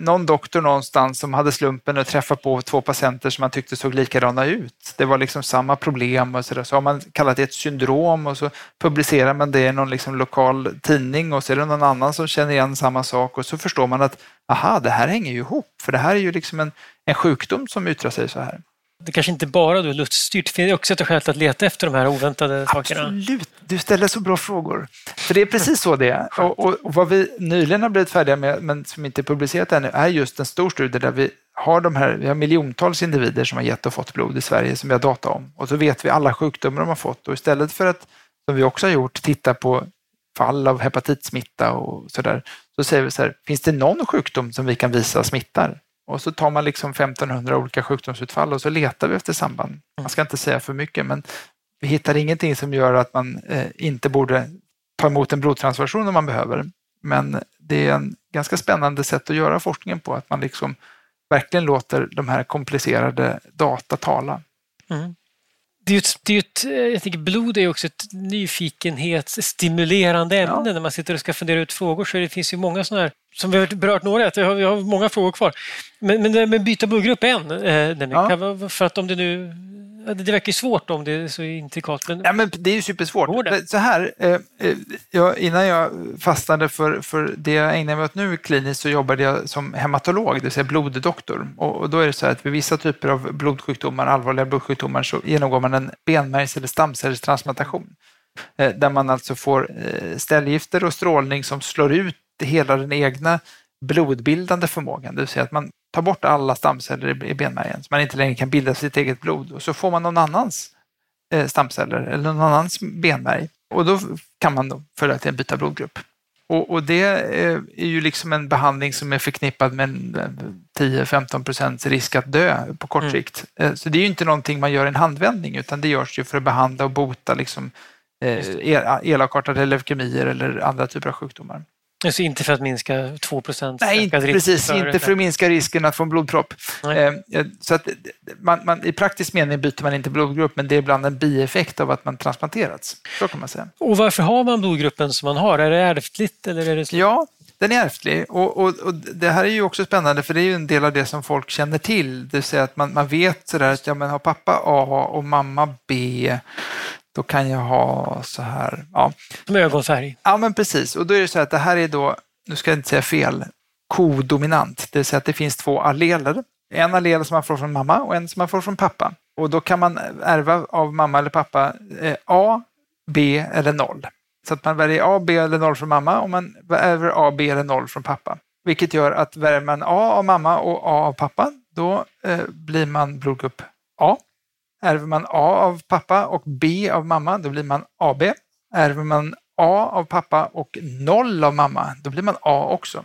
någon doktor någonstans som hade slumpen att träffa på två patienter som man tyckte såg likadana ut. Det var liksom samma problem och så, där. så har man kallat det ett syndrom och så publicerar man det i någon liksom lokal tidning och så är det någon annan som känner igen samma sak och så förstår man att aha, det här hänger ju ihop för det här är ju liksom en, en sjukdom som yttrar sig så här det kanske inte bara är luststyrt, det är också ett skäl att leta efter de här oväntade Absolut. sakerna. Absolut, du ställer så bra frågor. För det är precis så det är. Och, och, och, vad vi nyligen har blivit färdiga med, men som inte är publicerat ännu, är just en stor studie där vi har de här, vi har miljontals individer som har gett och fått blod i Sverige som vi har data om. Och så vet vi alla sjukdomar de har fått och istället för att, som vi också har gjort, titta på fall av hepatitsmitta och sådär, så säger vi så här, finns det någon sjukdom som vi kan visa smittar? Och så tar man liksom 1500 olika sjukdomsutfall och så letar vi efter samband. Man ska inte säga för mycket, men vi hittar ingenting som gör att man eh, inte borde ta emot en blodtransfusion om man behöver. Men det är en ganska spännande sätt att göra forskningen på, att man liksom verkligen låter de här komplicerade data tala. Mm. Det är ju ett, det är ett, jag tänker blod är också ett nyfikenhetsstimulerande ämne ja. när man sitter och ska fundera ut frågor. Så det finns ju många sådana här, som vi har berört några, vi har, vi har många frågor kvar. Men, men, men byta blodgrupp är en, eh, ja. för att om det nu det verkar svårt om det är så intrikat. Men... Ja, men det är ju supersvårt. Så här, eh, eh, jag, innan jag fastnade för, för det jag ägnar mig åt nu kliniskt så jobbade jag som hematolog, det vill säga bloddoktor. Och, och då är det så här att vid vissa typer av blodsjukdomar, allvarliga blodsjukdomar, så genomgår man en benmärgs eller stamcellstransplantation. Eh, där man alltså får ställgifter och strålning som slår ut hela den egna blodbildande förmågan, det vill säga att man tar bort alla stamceller i benmärgen så man inte längre kan bilda sitt eget blod och så får man någon annans eh, stamceller eller någon annans benmärg och då kan man då följaktligen byta blodgrupp. Och, och, det eh, är ju liksom en behandling som är förknippad med 10-15 procents risk att dö på kort mm. sikt. Mm. Så det är ju inte någonting man gör i en handvändning utan det görs ju för att behandla och bota liksom, elakartade leukemier eller andra typer av sjukdomar. Alltså inte för att minska 2 procent? Nej, inte, precis. För inte för att minska risken att få en blodpropp. Eh, så att man, man, I praktisk mening byter man inte blodgrupp, men det är ibland en bieffekt av att man transplanterats. Så kan man säga. Och varför har man blodgruppen som man har? Är det ärftligt? Eller är det så? Ja, den är ärftlig och, och, och, det här är ju också spännande för det är ju en del av det som folk känner till. Det vill säga att man, man vet sådär att ja, men har pappa A och mamma B då kan jag ha så här. Ja. Som ögonfärg? Ja, men precis. Och då är det så att det här är då, nu ska jag inte säga fel, kodominant. Det vill säga att det finns två alleler. En allel som man får från mamma och en som man får från pappa. Och då kan man ärva av mamma eller pappa eh, A, B eller 0. Så att man väljer A, B eller 0 från mamma och man ärver A, B eller 0 från pappa. Vilket gör att väljer man A av mamma och A av pappa, då eh, blir man blodgrupp A. Ärver man A av pappa och B av mamma, då blir man AB. Ärver man A av pappa och 0 av mamma, då blir man A också.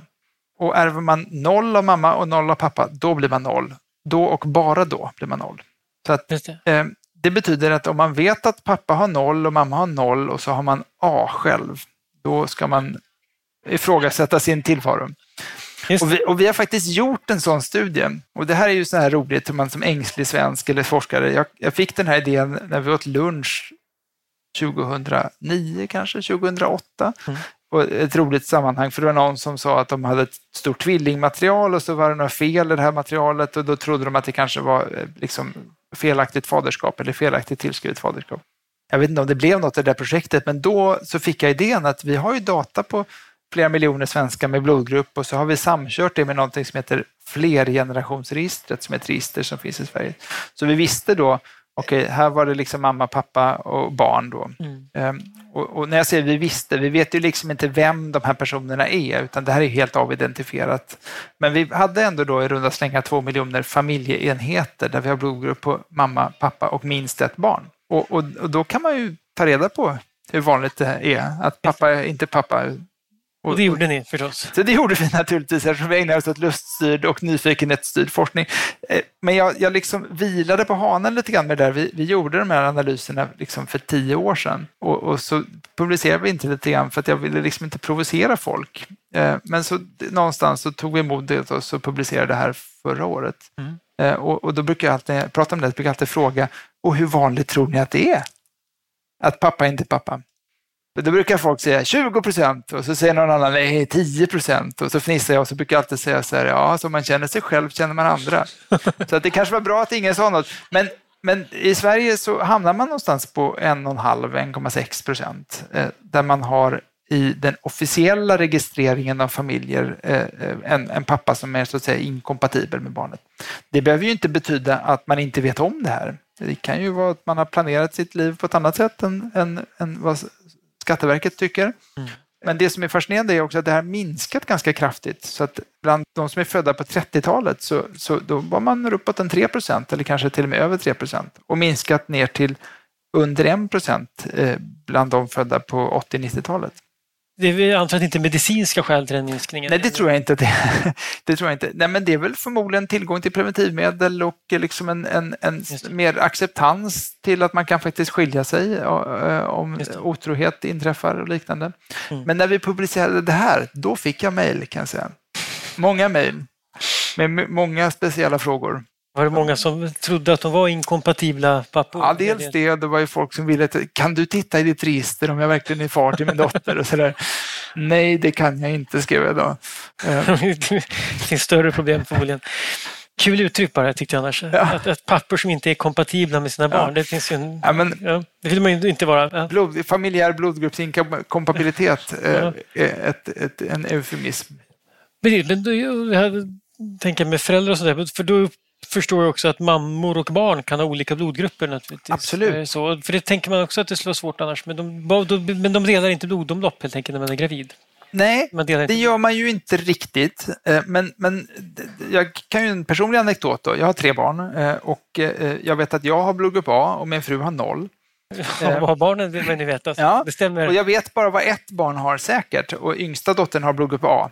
Och ärver man 0 av mamma och 0 av pappa, då blir man 0. Då och bara då blir man 0. Så att, det. Eh, det betyder att om man vet att pappa har 0 och mamma har 0 och så har man A själv, då ska man ifrågasätta sin tillvaro. Och vi, och vi, har faktiskt gjort en sån studie. Och det här är ju så här roligt hur man som ängslig svensk eller forskare, jag, jag fick den här idén när vi åt lunch 2009 kanske, 2008. Mm. Och ett roligt sammanhang, för det var någon som sa att de hade ett stort tvillingmaterial och så var det några fel i det här materialet och då trodde de att det kanske var eh, liksom felaktigt faderskap eller felaktigt tillskrivet faderskap. Jag vet inte om det blev något i det där projektet, men då så fick jag idén att vi har ju data på flera miljoner svenskar med blodgrupp och så har vi samkört det med någonting som heter flergenerationsregistret som är ett register som finns i Sverige. Så vi visste då, okej, okay, här var det liksom mamma, pappa och barn då. Mm. Um, och, och, när jag säger vi visste, vi vet ju liksom inte vem de här personerna är, utan det här är helt avidentifierat. Men vi hade ändå då i runda slängar två miljoner familjeenheter där vi har blodgrupp på mamma, pappa och minst ett barn. Och, och, och då kan man ju ta reda på hur vanligt det är att pappa är inte pappa och det gjorde ni förstås. Så det gjorde vi naturligtvis eftersom vi ägnade oss åt luststyrd och nyfikenhetsstyrd forskning. Eh, men jag, jag liksom vilade på hanen lite grann med det där. Vi, vi gjorde de här analyserna liksom för tio år sedan och, och, så publicerade vi inte lite grann för att jag ville liksom inte provocera folk. Eh, men så någonstans så tog vi modet och så publicerade det här förra året. Mm. Eh, och, och, då brukar jag alltid prata om det, jag brukar alltid fråga, och hur vanligt tror ni att det är? Att pappa är inte pappa? Då brukar folk säga 20 procent och så säger någon annan nej 10 procent och så fnissar jag och så brukar jag alltid säga så här, ja, som man känner sig själv känner man andra. Så att det kanske var bra att ingen sa något. Men, men i Sverige så hamnar man någonstans på 1,5-1,6 procent eh, där man har i den officiella registreringen av familjer eh, eh, en, en, pappa som är så att säga inkompatibel med barnet. Det behöver ju inte betyda att man inte vet om det här. Det kan ju vara att man har planerat sitt liv på ett annat sätt än, än, än vad Skatteverket tycker. Mm. Men det som är fascinerande är också att det här minskat ganska kraftigt. Så att bland de som är födda på 30-talet så, så då var man uppåt en 3 procent eller kanske till och med över 3 procent och minskat ner till under 1 procent eh, bland de födda på 80-90-talet. Det är antar inte medicinska skäl till den minskningen? Nej, det tror jag inte. Det, det tror jag inte. Nej, men det är väl förmodligen tillgång till preventivmedel och liksom en, en, en mer acceptans till att man kan faktiskt skilja sig eh, om otrohet inträffar och liknande. Mm. Men när vi publicerade det här, då fick jag mejl kan jag säga. Många mejl med många speciella frågor. Var det många som trodde att de var inkompatibla pappor? Ja, dels det. Det var ju folk som ville att, kan du titta i ditt register om jag verkligen är far till min dotter och sådär. Nej, det kan jag inte, skrev jag då. det finns större problem förmodligen. Kul uttryck bara tyckte jag annars. Ja. Att, att, pappor som inte är kompatibla med sina barn, ja. det finns ju en... Ja, men, ja, det vill man ju inte vara. Blod, familjär blodgruppsinkompatibilitet är ett, ett, en eufemism. Men, men då, jag tänker med föräldrar och sådär, för då förstår jag också att mammor och barn kan ha olika blodgrupper naturligtvis. Absolut. Eh, så, för det tänker man också att det skulle vara svårt annars, men de, men de delar inte blodomlopp helt enkelt när man är gravid. Nej, det gör man ju inte riktigt. Eh, men, men jag kan ju en personlig anekdot då. Jag har tre barn eh, och jag vet att jag har blodgrupp A och min fru har noll. Ja, vad barnen vill man ju veta. Ja, det stämmer. Och jag vet bara vad ett barn har säkert och yngsta dottern har blodgrupp A.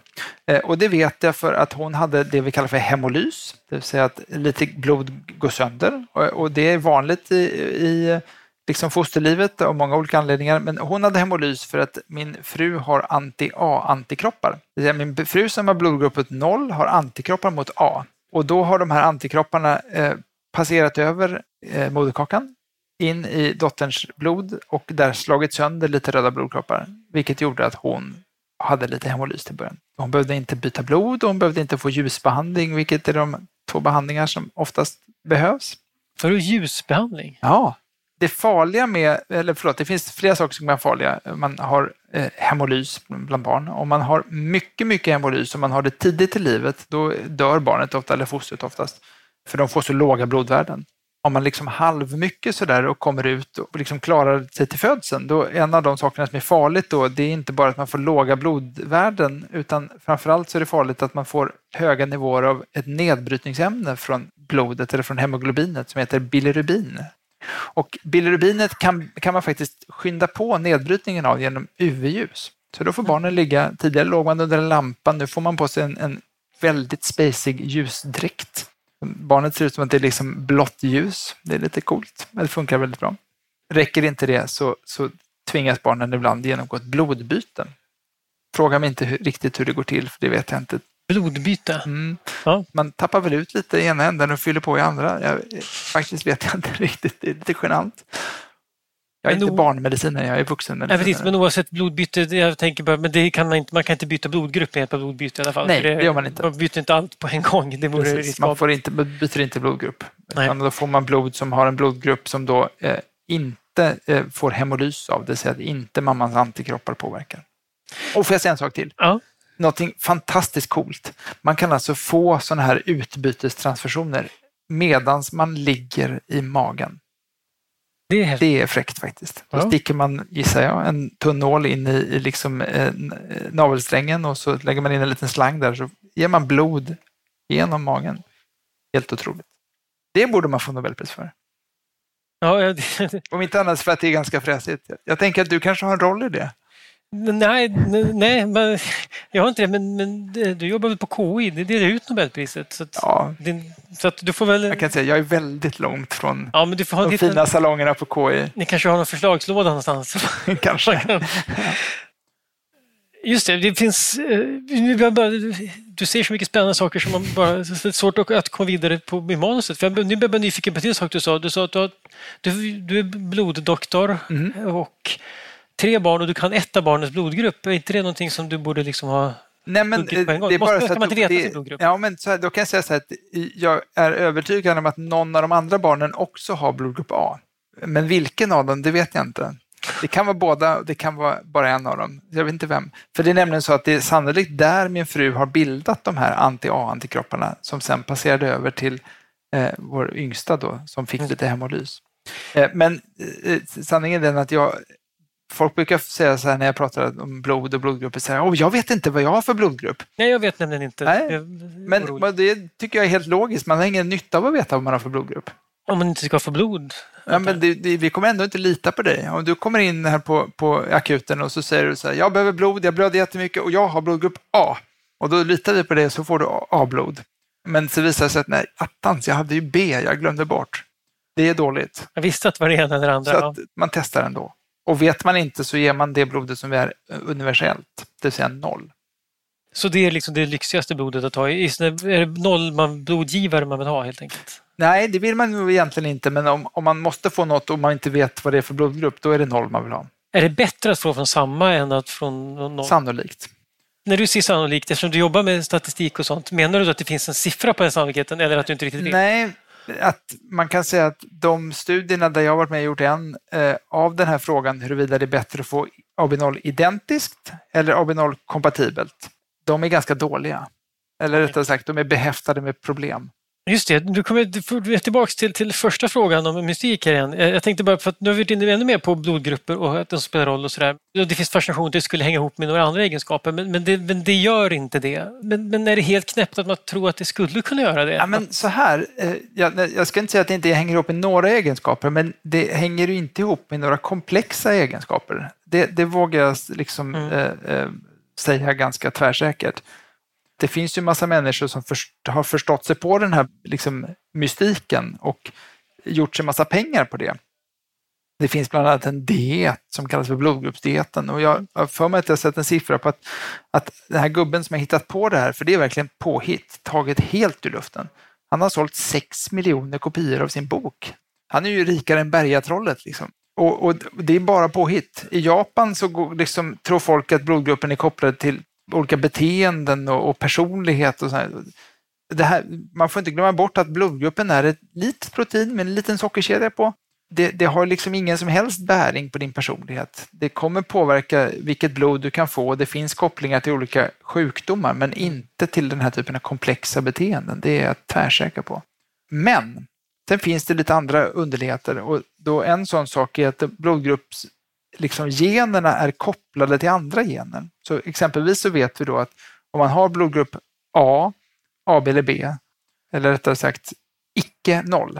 Eh, och det vet jag för att hon hade det vi kallar för hemolys, det vill säga att lite blod går sönder. Och det är vanligt i, i liksom fosterlivet av många olika anledningar. Men hon hade hemolys för att min fru har anti-A-antikroppar. Det vill säga min fru som har blodgruppet 0 har antikroppar mot A. Och då har de här antikropparna eh, passerat över eh, moderkakan in i dotterns blod och där slagit sönder lite röda blodkroppar, vilket gjorde att hon hade lite hemolys till början. Hon behövde inte byta blod och hon behövde inte få ljusbehandling, vilket är de två behandlingar som oftast behövs. För ljusbehandling? Ja. Det farliga med, eller förlåt, det finns flera saker som är farliga. Man har eh, hemolys bland barn. Om man har mycket, mycket hemolys och man har det tidigt i livet, då dör barnet ofta, eller fostret oftast, för de får så låga blodvärden om man liksom halvmycket sådär och kommer ut och liksom klarar sig till födseln, då en av de sakerna som är farligt då, det är inte bara att man får låga blodvärden, utan framförallt så är det farligt att man får höga nivåer av ett nedbrytningsämne från blodet eller från hemoglobinet som heter bilirubin. Och bilirubinet kan, kan man faktiskt skynda på nedbrytningen av genom UV-ljus. Så då får barnen ligga, tidigare låg man under en lampa, nu får man på sig en, en väldigt spacig ljusdräkt Barnet ser ut som att det är liksom blått ljus. Det är lite coolt, men det funkar väldigt bra. Räcker inte det så, så tvingas barnen ibland genomgå ett blodbyte. Fråga mig inte hur, riktigt hur det går till, för det vet jag inte. Blodbyte? Mm. Ja. Man tappar väl ut lite i ena änden och fyller på i andra. Jag, faktiskt vet jag inte riktigt, det är lite genant. Jag är men inte barnmedicinare, jag är vuxenmedicinare. Ja, precis, men oavsett blodbyte, jag tänker bara, men det kan man, inte, man kan inte byta blodgrupp med hjälp av blodbyte i alla fall. Nej, det, det, gör man inte. Man byter inte allt på en gång. Det vore precis, man får inte, byter inte blodgrupp. Utan då får man blod som har en blodgrupp som då eh, inte eh, får hemolys av, det vill säga att inte mammans antikroppar påverkar. Och får jag säga en sak till? Ja. Någonting fantastiskt coolt. Man kan alltså få sådana här utbytestransfusioner medans man ligger i magen. Det är, det är fräckt faktiskt. Då ja. sticker man, gissar jag, en tunn nål in i, i liksom, eh, navelsträngen och så lägger man in en liten slang där så ger man blod genom magen. Helt otroligt. Det borde man få Nobelpris för. Ja, Om inte annat för att det är ganska fräsigt. Jag tänker att du kanske har en roll i det. Nej, nej men, jag har inte det, men, men du jobbar väl på KI? Det delar ut Nobelpriset. Så att, ja. din, så att du får väl... Jag kan säga jag är väldigt långt från ja, men du får ha de fina salongerna på KI. Ni kanske har någon förslagslåda någonstans? kanske. Just det, det finns... Eh, du ser så mycket spännande saker som man bara... Det är svårt att komma vidare på i manuset. För jag, nu blir jag nyfiken på en sak du sa. Du sa att du, har, du, du är bloddoktor mm. och tre barn och du kan ett av barnens blodgrupp. Är inte det någonting som du borde liksom ha Nej, men det är bara så att blodgrupp? Ja, men så här, då kan jag säga så här att jag är övertygad om att någon av de andra barnen också har blodgrupp A. Men vilken av dem, det vet jag inte. Det kan vara båda, det kan vara bara en av dem. Jag vet inte vem. För det är nämligen så att det är sannolikt där min fru har bildat de här anti-A-antikropparna som sen passerade över till eh, vår yngsta då, som fick mm. lite hemolys. Eh, men eh, sanningen är den att jag Folk brukar säga så här när jag pratar om blod och blodgrupper, så här, oh, jag vet inte vad jag har för blodgrupp. Nej, jag vet nämligen inte. Nej, men det tycker jag är helt logiskt. Man har ingen nytta av att veta vad man har för blodgrupp. Om man inte ska få blod? Ja, men det, det, vi kommer ändå inte lita på dig. Om du kommer in här på, på akuten och så säger du så här, jag behöver blod, jag blöder jättemycket och jag har blodgrupp A. Och då litar vi på det så får du A-blod. Men så visar det sig att nej, attans, jag hade ju B, jag glömde bort. Det är dåligt. Jag visste att det var det ena eller andra. Så att man testar ändå. Och vet man inte så ger man det blodet som är universellt, det vill säga noll. Så det är liksom det lyxigaste blodet att ta? Är det noll man, blodgivare man vill ha helt enkelt? Nej, det vill man nog egentligen inte, men om, om man måste få något och man inte vet vad det är för blodgrupp, då är det noll man vill ha. Är det bättre att få från samma än att från noll? Sannolikt. När du säger sannolikt, eftersom du jobbar med statistik och sånt, menar du att det finns en siffra på den sannolikheten eller att du inte riktigt vet? Nej, att man kan säga att de studierna där jag varit med och gjort en eh, av den här frågan huruvida det är bättre att få AB0 identiskt eller AB0 kompatibelt, de är ganska dåliga. Eller rättare sagt, de är behäftade med problem. Just det, du kommer tillbaka till, till första frågan om mystik här igen. Jag tänkte bara, för att nu har vi varit inne ännu mer på blodgrupper och att de spelar roll och sådär. Det finns fascination att det skulle hänga ihop med några andra egenskaper, men, men, det, men det gör inte det. Men, men är det helt knäppt att man tror att det skulle kunna göra det? Ja, men så här, eh, jag, jag ska inte säga att det inte hänger ihop med några egenskaper, men det hänger ju inte ihop med några komplexa egenskaper. Det, det vågar jag liksom, mm. eh, eh, säga ganska tvärsäkert det finns ju massa människor som först, har förstått sig på den här liksom, mystiken och gjort sig massa pengar på det. Det finns bland annat en diet som kallas för blodgruppsdieten och jag har för mig att jag sett en siffra på att, att den här gubben som har hittat på det här, för det är verkligen påhitt, taget helt ur luften. Han har sålt 6 miljoner kopior av sin bok. Han är ju rikare än Bergatrollet. Liksom. Och, och, det är bara påhitt. I Japan så går, liksom, tror folk att blodgruppen är kopplad till olika beteenden och, och personlighet. Och så det här, man får inte glömma bort att blodgruppen är ett litet protein med en liten sockerkedja på. Det, det, har liksom ingen som helst bäring på din personlighet. Det kommer påverka vilket blod du kan få. Det finns kopplingar till olika sjukdomar, men inte till den här typen av komplexa beteenden. Det är jag tvärsäker på. Men sen finns det lite andra underligheter och då en sån sak är att blodgrupps liksom generna är kopplade till andra gener. Så exempelvis så vet vi då att om man har blodgrupp A, AB eller B, eller rättare sagt icke noll,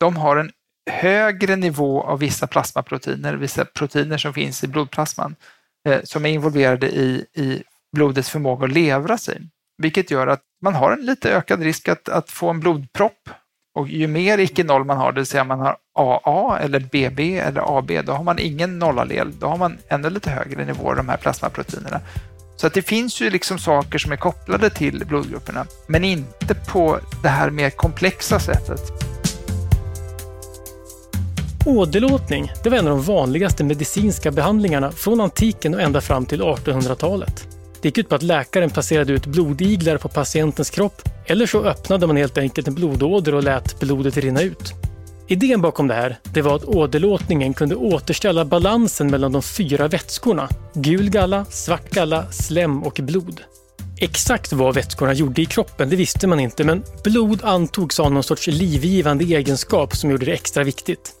de har en högre nivå av vissa plasmaproteiner, vissa proteiner som finns i blodplasman, eh, som är involverade i, i blodets förmåga att levra sig. Vilket gör att man har en lite ökad risk att, att få en blodpropp och ju mer icke-noll man har, det vill säga man har AA eller BB eller AB, då har man ingen nollallel. Då har man ännu lite högre nivåer de här plasmaproteinerna. Så att det finns ju liksom saker som är kopplade till blodgrupperna, men inte på det här mer komplexa sättet. Åderlåtning det var en av de vanligaste medicinska behandlingarna från antiken och ända fram till 1800-talet. Det gick ut på att läkaren placerade ut blodiglar på patientens kropp eller så öppnade man helt enkelt en blodåder och lät blodet rinna ut. Idén bakom det här det var att åderlåtningen kunde återställa balansen mellan de fyra vätskorna. Gul galla, svart galla, slem och blod. Exakt vad vätskorna gjorde i kroppen det visste man inte men blod antogs ha någon sorts livgivande egenskap som gjorde det extra viktigt.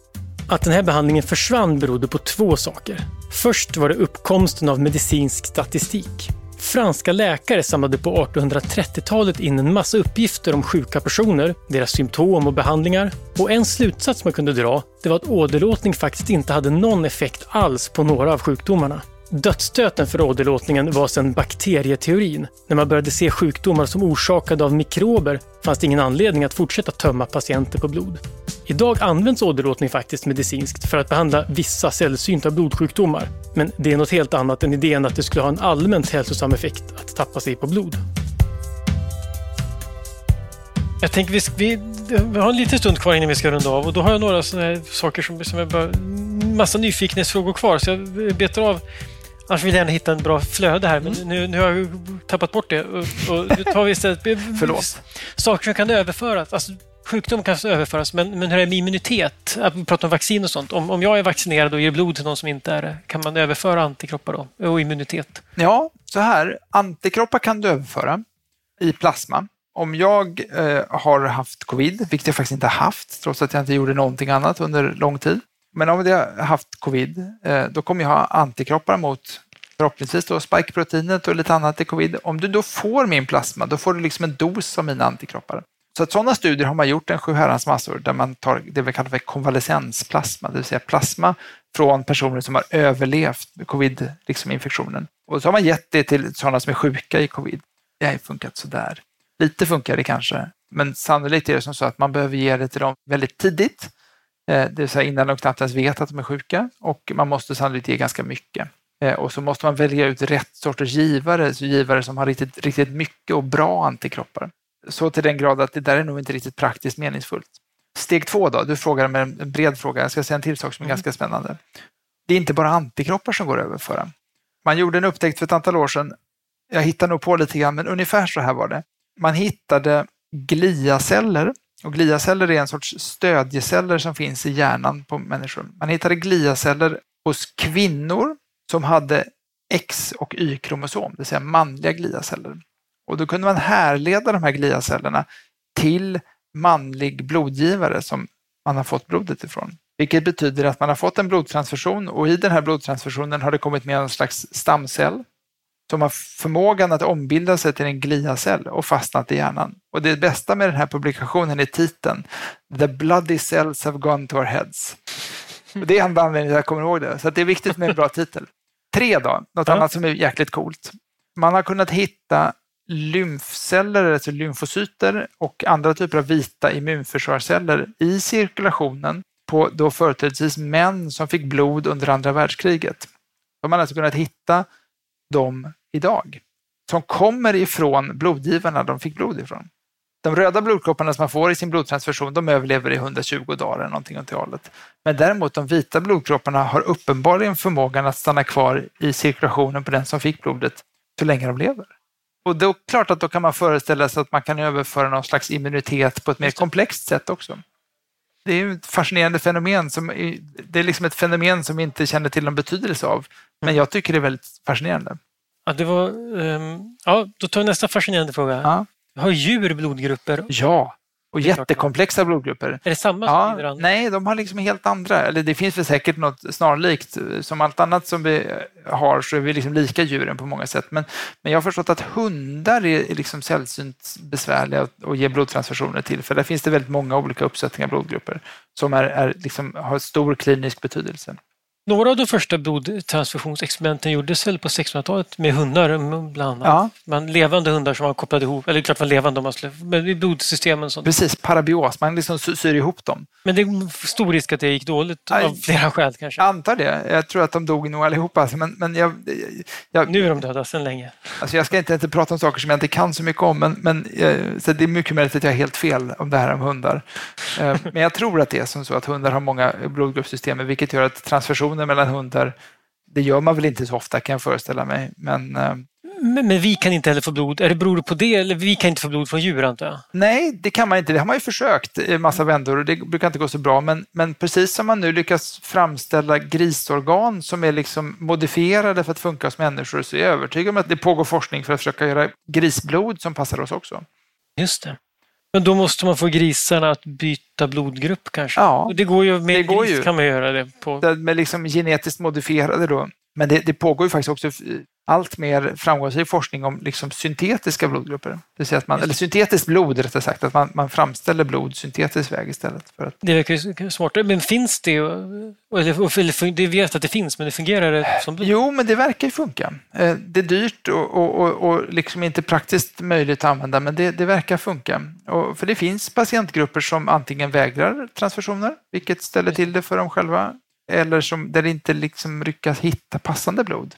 Att den här behandlingen försvann berodde på två saker. Först var det uppkomsten av medicinsk statistik. Franska läkare samlade på 1830-talet in en massa uppgifter om sjuka personer, deras symptom och behandlingar. Och en slutsats man kunde dra, det var att åderlåtning faktiskt inte hade någon effekt alls på några av sjukdomarna. Dödsstöten för åderlåtningen var sedan bakterieteorin. När man började se sjukdomar som orsakade av mikrober fanns det ingen anledning att fortsätta tömma patienter på blod. Idag används åderlåtning faktiskt medicinskt för att behandla vissa sällsynta blodsjukdomar. Men det är något helt annat än idén att det skulle ha en allmänt hälsosam effekt att tappa sig på blod. Jag tänker vi, vi, vi har en liten stund kvar innan vi ska runda av och då har jag några sådana saker som, som jag bara... Massa nyfikenhetsfrågor kvar så jag betar av Annars vill jag gärna hitta en bra flöde här, men mm. nu, nu har jag tappat bort det. Och, och nu tar vi istället Förlåt. saker som kan överföras. Alltså, sjukdom kan överföras, men, men hur är det med immunitet? Vi pratar om vaccin och sånt. Om, om jag är vaccinerad och ger blod till någon som inte är det, kan man överföra antikroppar då? Och immunitet? Ja, så här. Antikroppar kan du överföra i plasma. Om jag eh, har haft covid, vilket jag faktiskt inte har haft, trots att jag inte gjorde någonting annat under lång tid, men om jag har haft covid, eh, då kommer jag ha antikroppar mot förhoppningsvis då spikeproteinet och lite annat i covid. Om du då får min plasma, då får du liksom en dos av mina antikroppar. Så att sådana studier har man gjort en sju herrans massor där man tar det vi kallar för konvalescensplasma, det vill säga plasma från personer som har överlevt covid-infektionen. Liksom och så har man gett det till sådana som är sjuka i covid. Det har ju funkat sådär. Lite funkar det kanske, men sannolikt är det som så att man behöver ge det till dem väldigt tidigt det vill säga innan de knappt ens vet att de är sjuka och man måste sannolikt ge ganska mycket. Eh, och så måste man välja ut rätt sorters givare, så givare som har riktigt, riktigt mycket och bra antikroppar. Så till den grad att det där är nog inte riktigt praktiskt meningsfullt. Steg två då, du frågar med en bred fråga. Jag ska säga en till sak som är Mm. ganska spännande. Det är inte bara antikroppar som går att överföra. Man gjorde en upptäckt för ett antal år sedan. Jag hittar nog på lite grann, men ungefär så här var det. Man hittade gliaceller och gliaceller är en sorts stödjeceller som finns i hjärnan på människor. Man hittade gliaceller hos kvinnor som hade X och Y-kromosom, det vill säga manliga gliaceller. Och då kunde man härleda de här gliacellerna till manlig blodgivare som man har fått blodet ifrån. Vilket betyder att man har fått en blodtransfusion och i den här blodtransfusionen har det kommit med en slags stamcell som har förmågan att ombilda sig till en gliacell och fastnat i hjärnan. Och det bästa med den här publikationen är titeln The bloody cells have gone to our heads. Och det är enda anledningen jag kommer ihåg det, så det är viktigt med en bra titel. Tre då, något Ja. annat som är jäkligt coolt. Man har kunnat hitta lymfceller, alltså lymfocyter och andra typer av vita immunförsvarsceller i cirkulationen på då företrädesvis män som fick blod under andra världskriget. De har alltså kunnat hitta dem idag, som kommer ifrån blodgivarna de fick blod ifrån. De röda blodkropparna som man får i sin blodtransfusion, de överlever i 120 dagar eller någonting åt det hållet. Men däremot de vita blodkropparna har uppenbarligen förmågan att stanna kvar i cirkulationen på den som fick blodet så länge de lever. Och då klart att då kan man föreställa sig att man kan överföra någon slags immunitet på ett mer komplext sätt också. Det är ett fascinerande fenomen. Som, det är liksom ett fenomen som vi inte känner till någon betydelse av. Men jag tycker det är väldigt fascinerande. Ja, det var, ehm, ja, då tar jag nästa fascinerande fråga. Ja, Har djur blodgrupper? ja. och jättekomplexa blodgrupper. Är det samma som Ja, binder andra? nej, de har liksom helt andra. Eller det finns väl säkert något snarlikt. Som allt annat som vi har så är vi liksom lika djuren på många sätt. Men, men jag har förstått att hundar är liksom sällsynt besvärliga att, att ge blodtransfusioner till. För där finns det väldigt många olika uppsättningar blodgrupper som är, är liksom, har stor klinisk betydelse. Några av de första blodtransfusionsexperimenten gjordes väl på 1600-talet med hundar bland annat. Ja, Man, levande hundar som man kopplade ihop, eller klart var levande om man skulle, men i blodsystemen sånt. precis. Parabios, man liksom sy- syr ihop dem. Men det är stor risk att det gick dåligt Aj. av flera skäl kanske. Jag antar det. Jag tror att de dog nog allihopa. alltså, Men, men jag, jag, Nu är de döda sedan länge. Alltså jag ska inte, inte prata om saker som jag inte kan så mycket om, men, men eh, så det är mycket möjligt att jag har helt fel om det här om hundar. Eh, Men jag tror att det är som så att hundar har många blodgruppssystem, vilket gör att transfusioner mellan hundar, det gör man väl inte så ofta kan jag föreställa mig. Men eh, Men, men vi kan inte heller få blod. Är det beror på det? Eller vi kan inte få blod från djur antar jag? nej, det kan man inte. Det har man ju försökt i massa vändor och det brukar inte gå så bra. Men, men precis som man nu lyckas framställa grisorgan som är liksom modifierade för att funka hos människor så är jag övertygad om att det pågår forskning för att försöka göra grisblod som passar oss också. Just det. Men då måste man få grisarna att byta blodgrupp kanske? Ja. Och det går ju, med Det går gris ju. kan man göra det på. med liksom genetiskt modifierade då. Men det, det pågår ju faktiskt också allt mer framgångsrik forskning om liksom syntetiska blodgrupper. Det vill säga att man, eller syntetiskt blod rättare sagt, att man, man framställer blod syntetisk väg istället. För att, Det verkar ju smartare. Men finns det? och- Eller, det vet att det finns, men det fungerar det som blod? jo, men det verkar ju funka. Eh, Det är dyrt och, och, och, och liksom inte praktiskt möjligt att använda, men det, det verkar funka. Och, för det finns patientgrupper som antingen vägrar transfusioner, vilket ställer till det för dem själva, eller som, där det inte liksom lyckas hitta passande blod.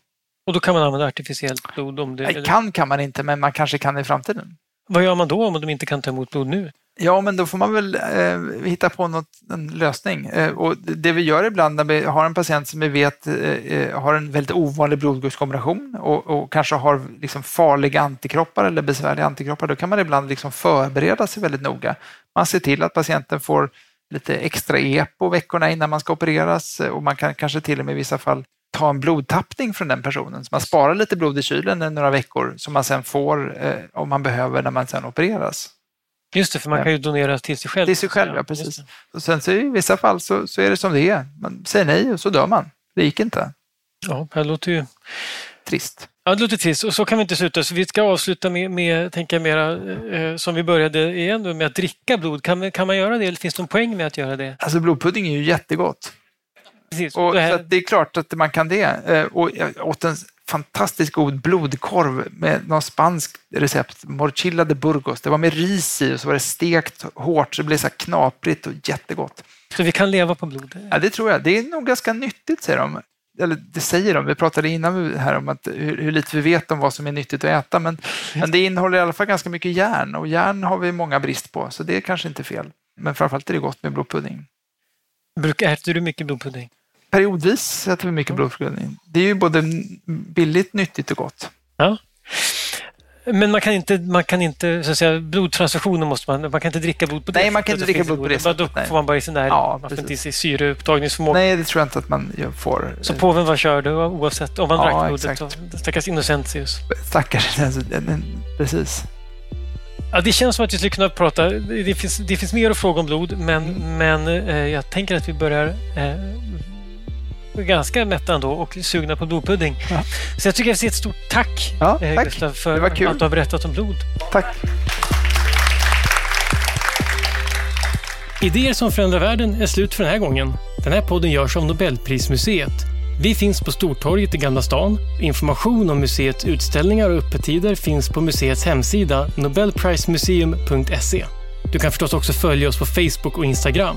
Och då kan man använda artificiellt blod om det... Nej, Kan kan man inte, men man kanske kan i framtiden. Vad gör man då om de inte kan ta emot blod nu? Ja, men då får man väl eh, hitta på något, en lösning. Eh, och det vi gör ibland när vi har en patient som vi vet eh, eh, har en väldigt ovanlig blodgruppskombination och, och kanske har liksom farliga antikroppar eller besvärliga antikroppar, då kan man ibland liksom förbereda sig väldigt noga. Man ser till att patienten får lite extra EPO veckorna innan man ska opereras och man kan kanske till och med i vissa fall ta en blodtappning från den personen. Så man sparar lite blod i kylen i några veckor som man sen får eh, om man behöver när man sen opereras. Just det, för man kan ju donera till sig själv. Till sig själv, ja, precis. Och sen så i vissa fall så, så är det som det är. Man säger nej och så dör man. Det gick inte. Ja, det låter ju... Trist. Ja, det låter trist. Och så kan vi inte sluta. Så vi ska avsluta med, med tänka mera, eh, som vi började igen med att dricka blod. Kan, man- kan man göra det? Eller finns det någon poäng med att göra det? Alltså blodpudding är ju jättegott. Precis. Och, det så det är klart att man kan det. Eh, Och jag åt en fantastiskt god blodkorv med någon spansk recept, morchilla de Burgos. Det var med ris i och så var det stekt hårt så det blev så här knaprigt och jättegott. så vi kan leva på blod? Ja, det tror jag. Det är nog ganska nyttigt, säger de. Eller det säger de. Vi pratade innan här om att hur, hur lite vi vet om vad som är nyttigt att äta. Men, men det innehåller i alla fall ganska mycket järn och järn har vi många brist på, så det är kanske inte fel. men framförallt är det gott med blodpudding. Brukar, äter du mycket blodpudding? Periodvis äter vi mycket blodpudding. Det är ju både billigt, nyttigt och gott. Ja. Men man kan inte, man kan inte så att säga, blodtransfusioner måste man, man kan inte dricka blod på det Nej, man kan inte dricka blod på det sättet. Då nej. får man bara i sin där, Ja, man får inte i sig syreupptagningsförmåga. Nej, det tror jag inte att man får. Så påven var körd oavsett om man Ja, drack blodet. exakt. och- Stackars Innocentius. Stackars. Alltså, precis. Ja, det känns som att vi skulle kunna prata, det finns, det finns mer att fråga om blod, men, Mm. men eh, jag tänker att vi börjar eh, ganska mätta ändå och sugna på blodpudding. Ja. Så jag tycker jag vill ett stort tack, Ja, eh, tack. Gustav, för Det var kul. att du har berättat om blod. Tack. Idéer som förändrar världen är slut för den här gången. Den här podden görs av Nobelprismuseet. Vi finns på Stortorget i Gamla stan. Information om museets utställningar och öppettider finns på museets hemsida nobelprismuseum.se. Du kan förstås också följa oss på Facebook och Instagram.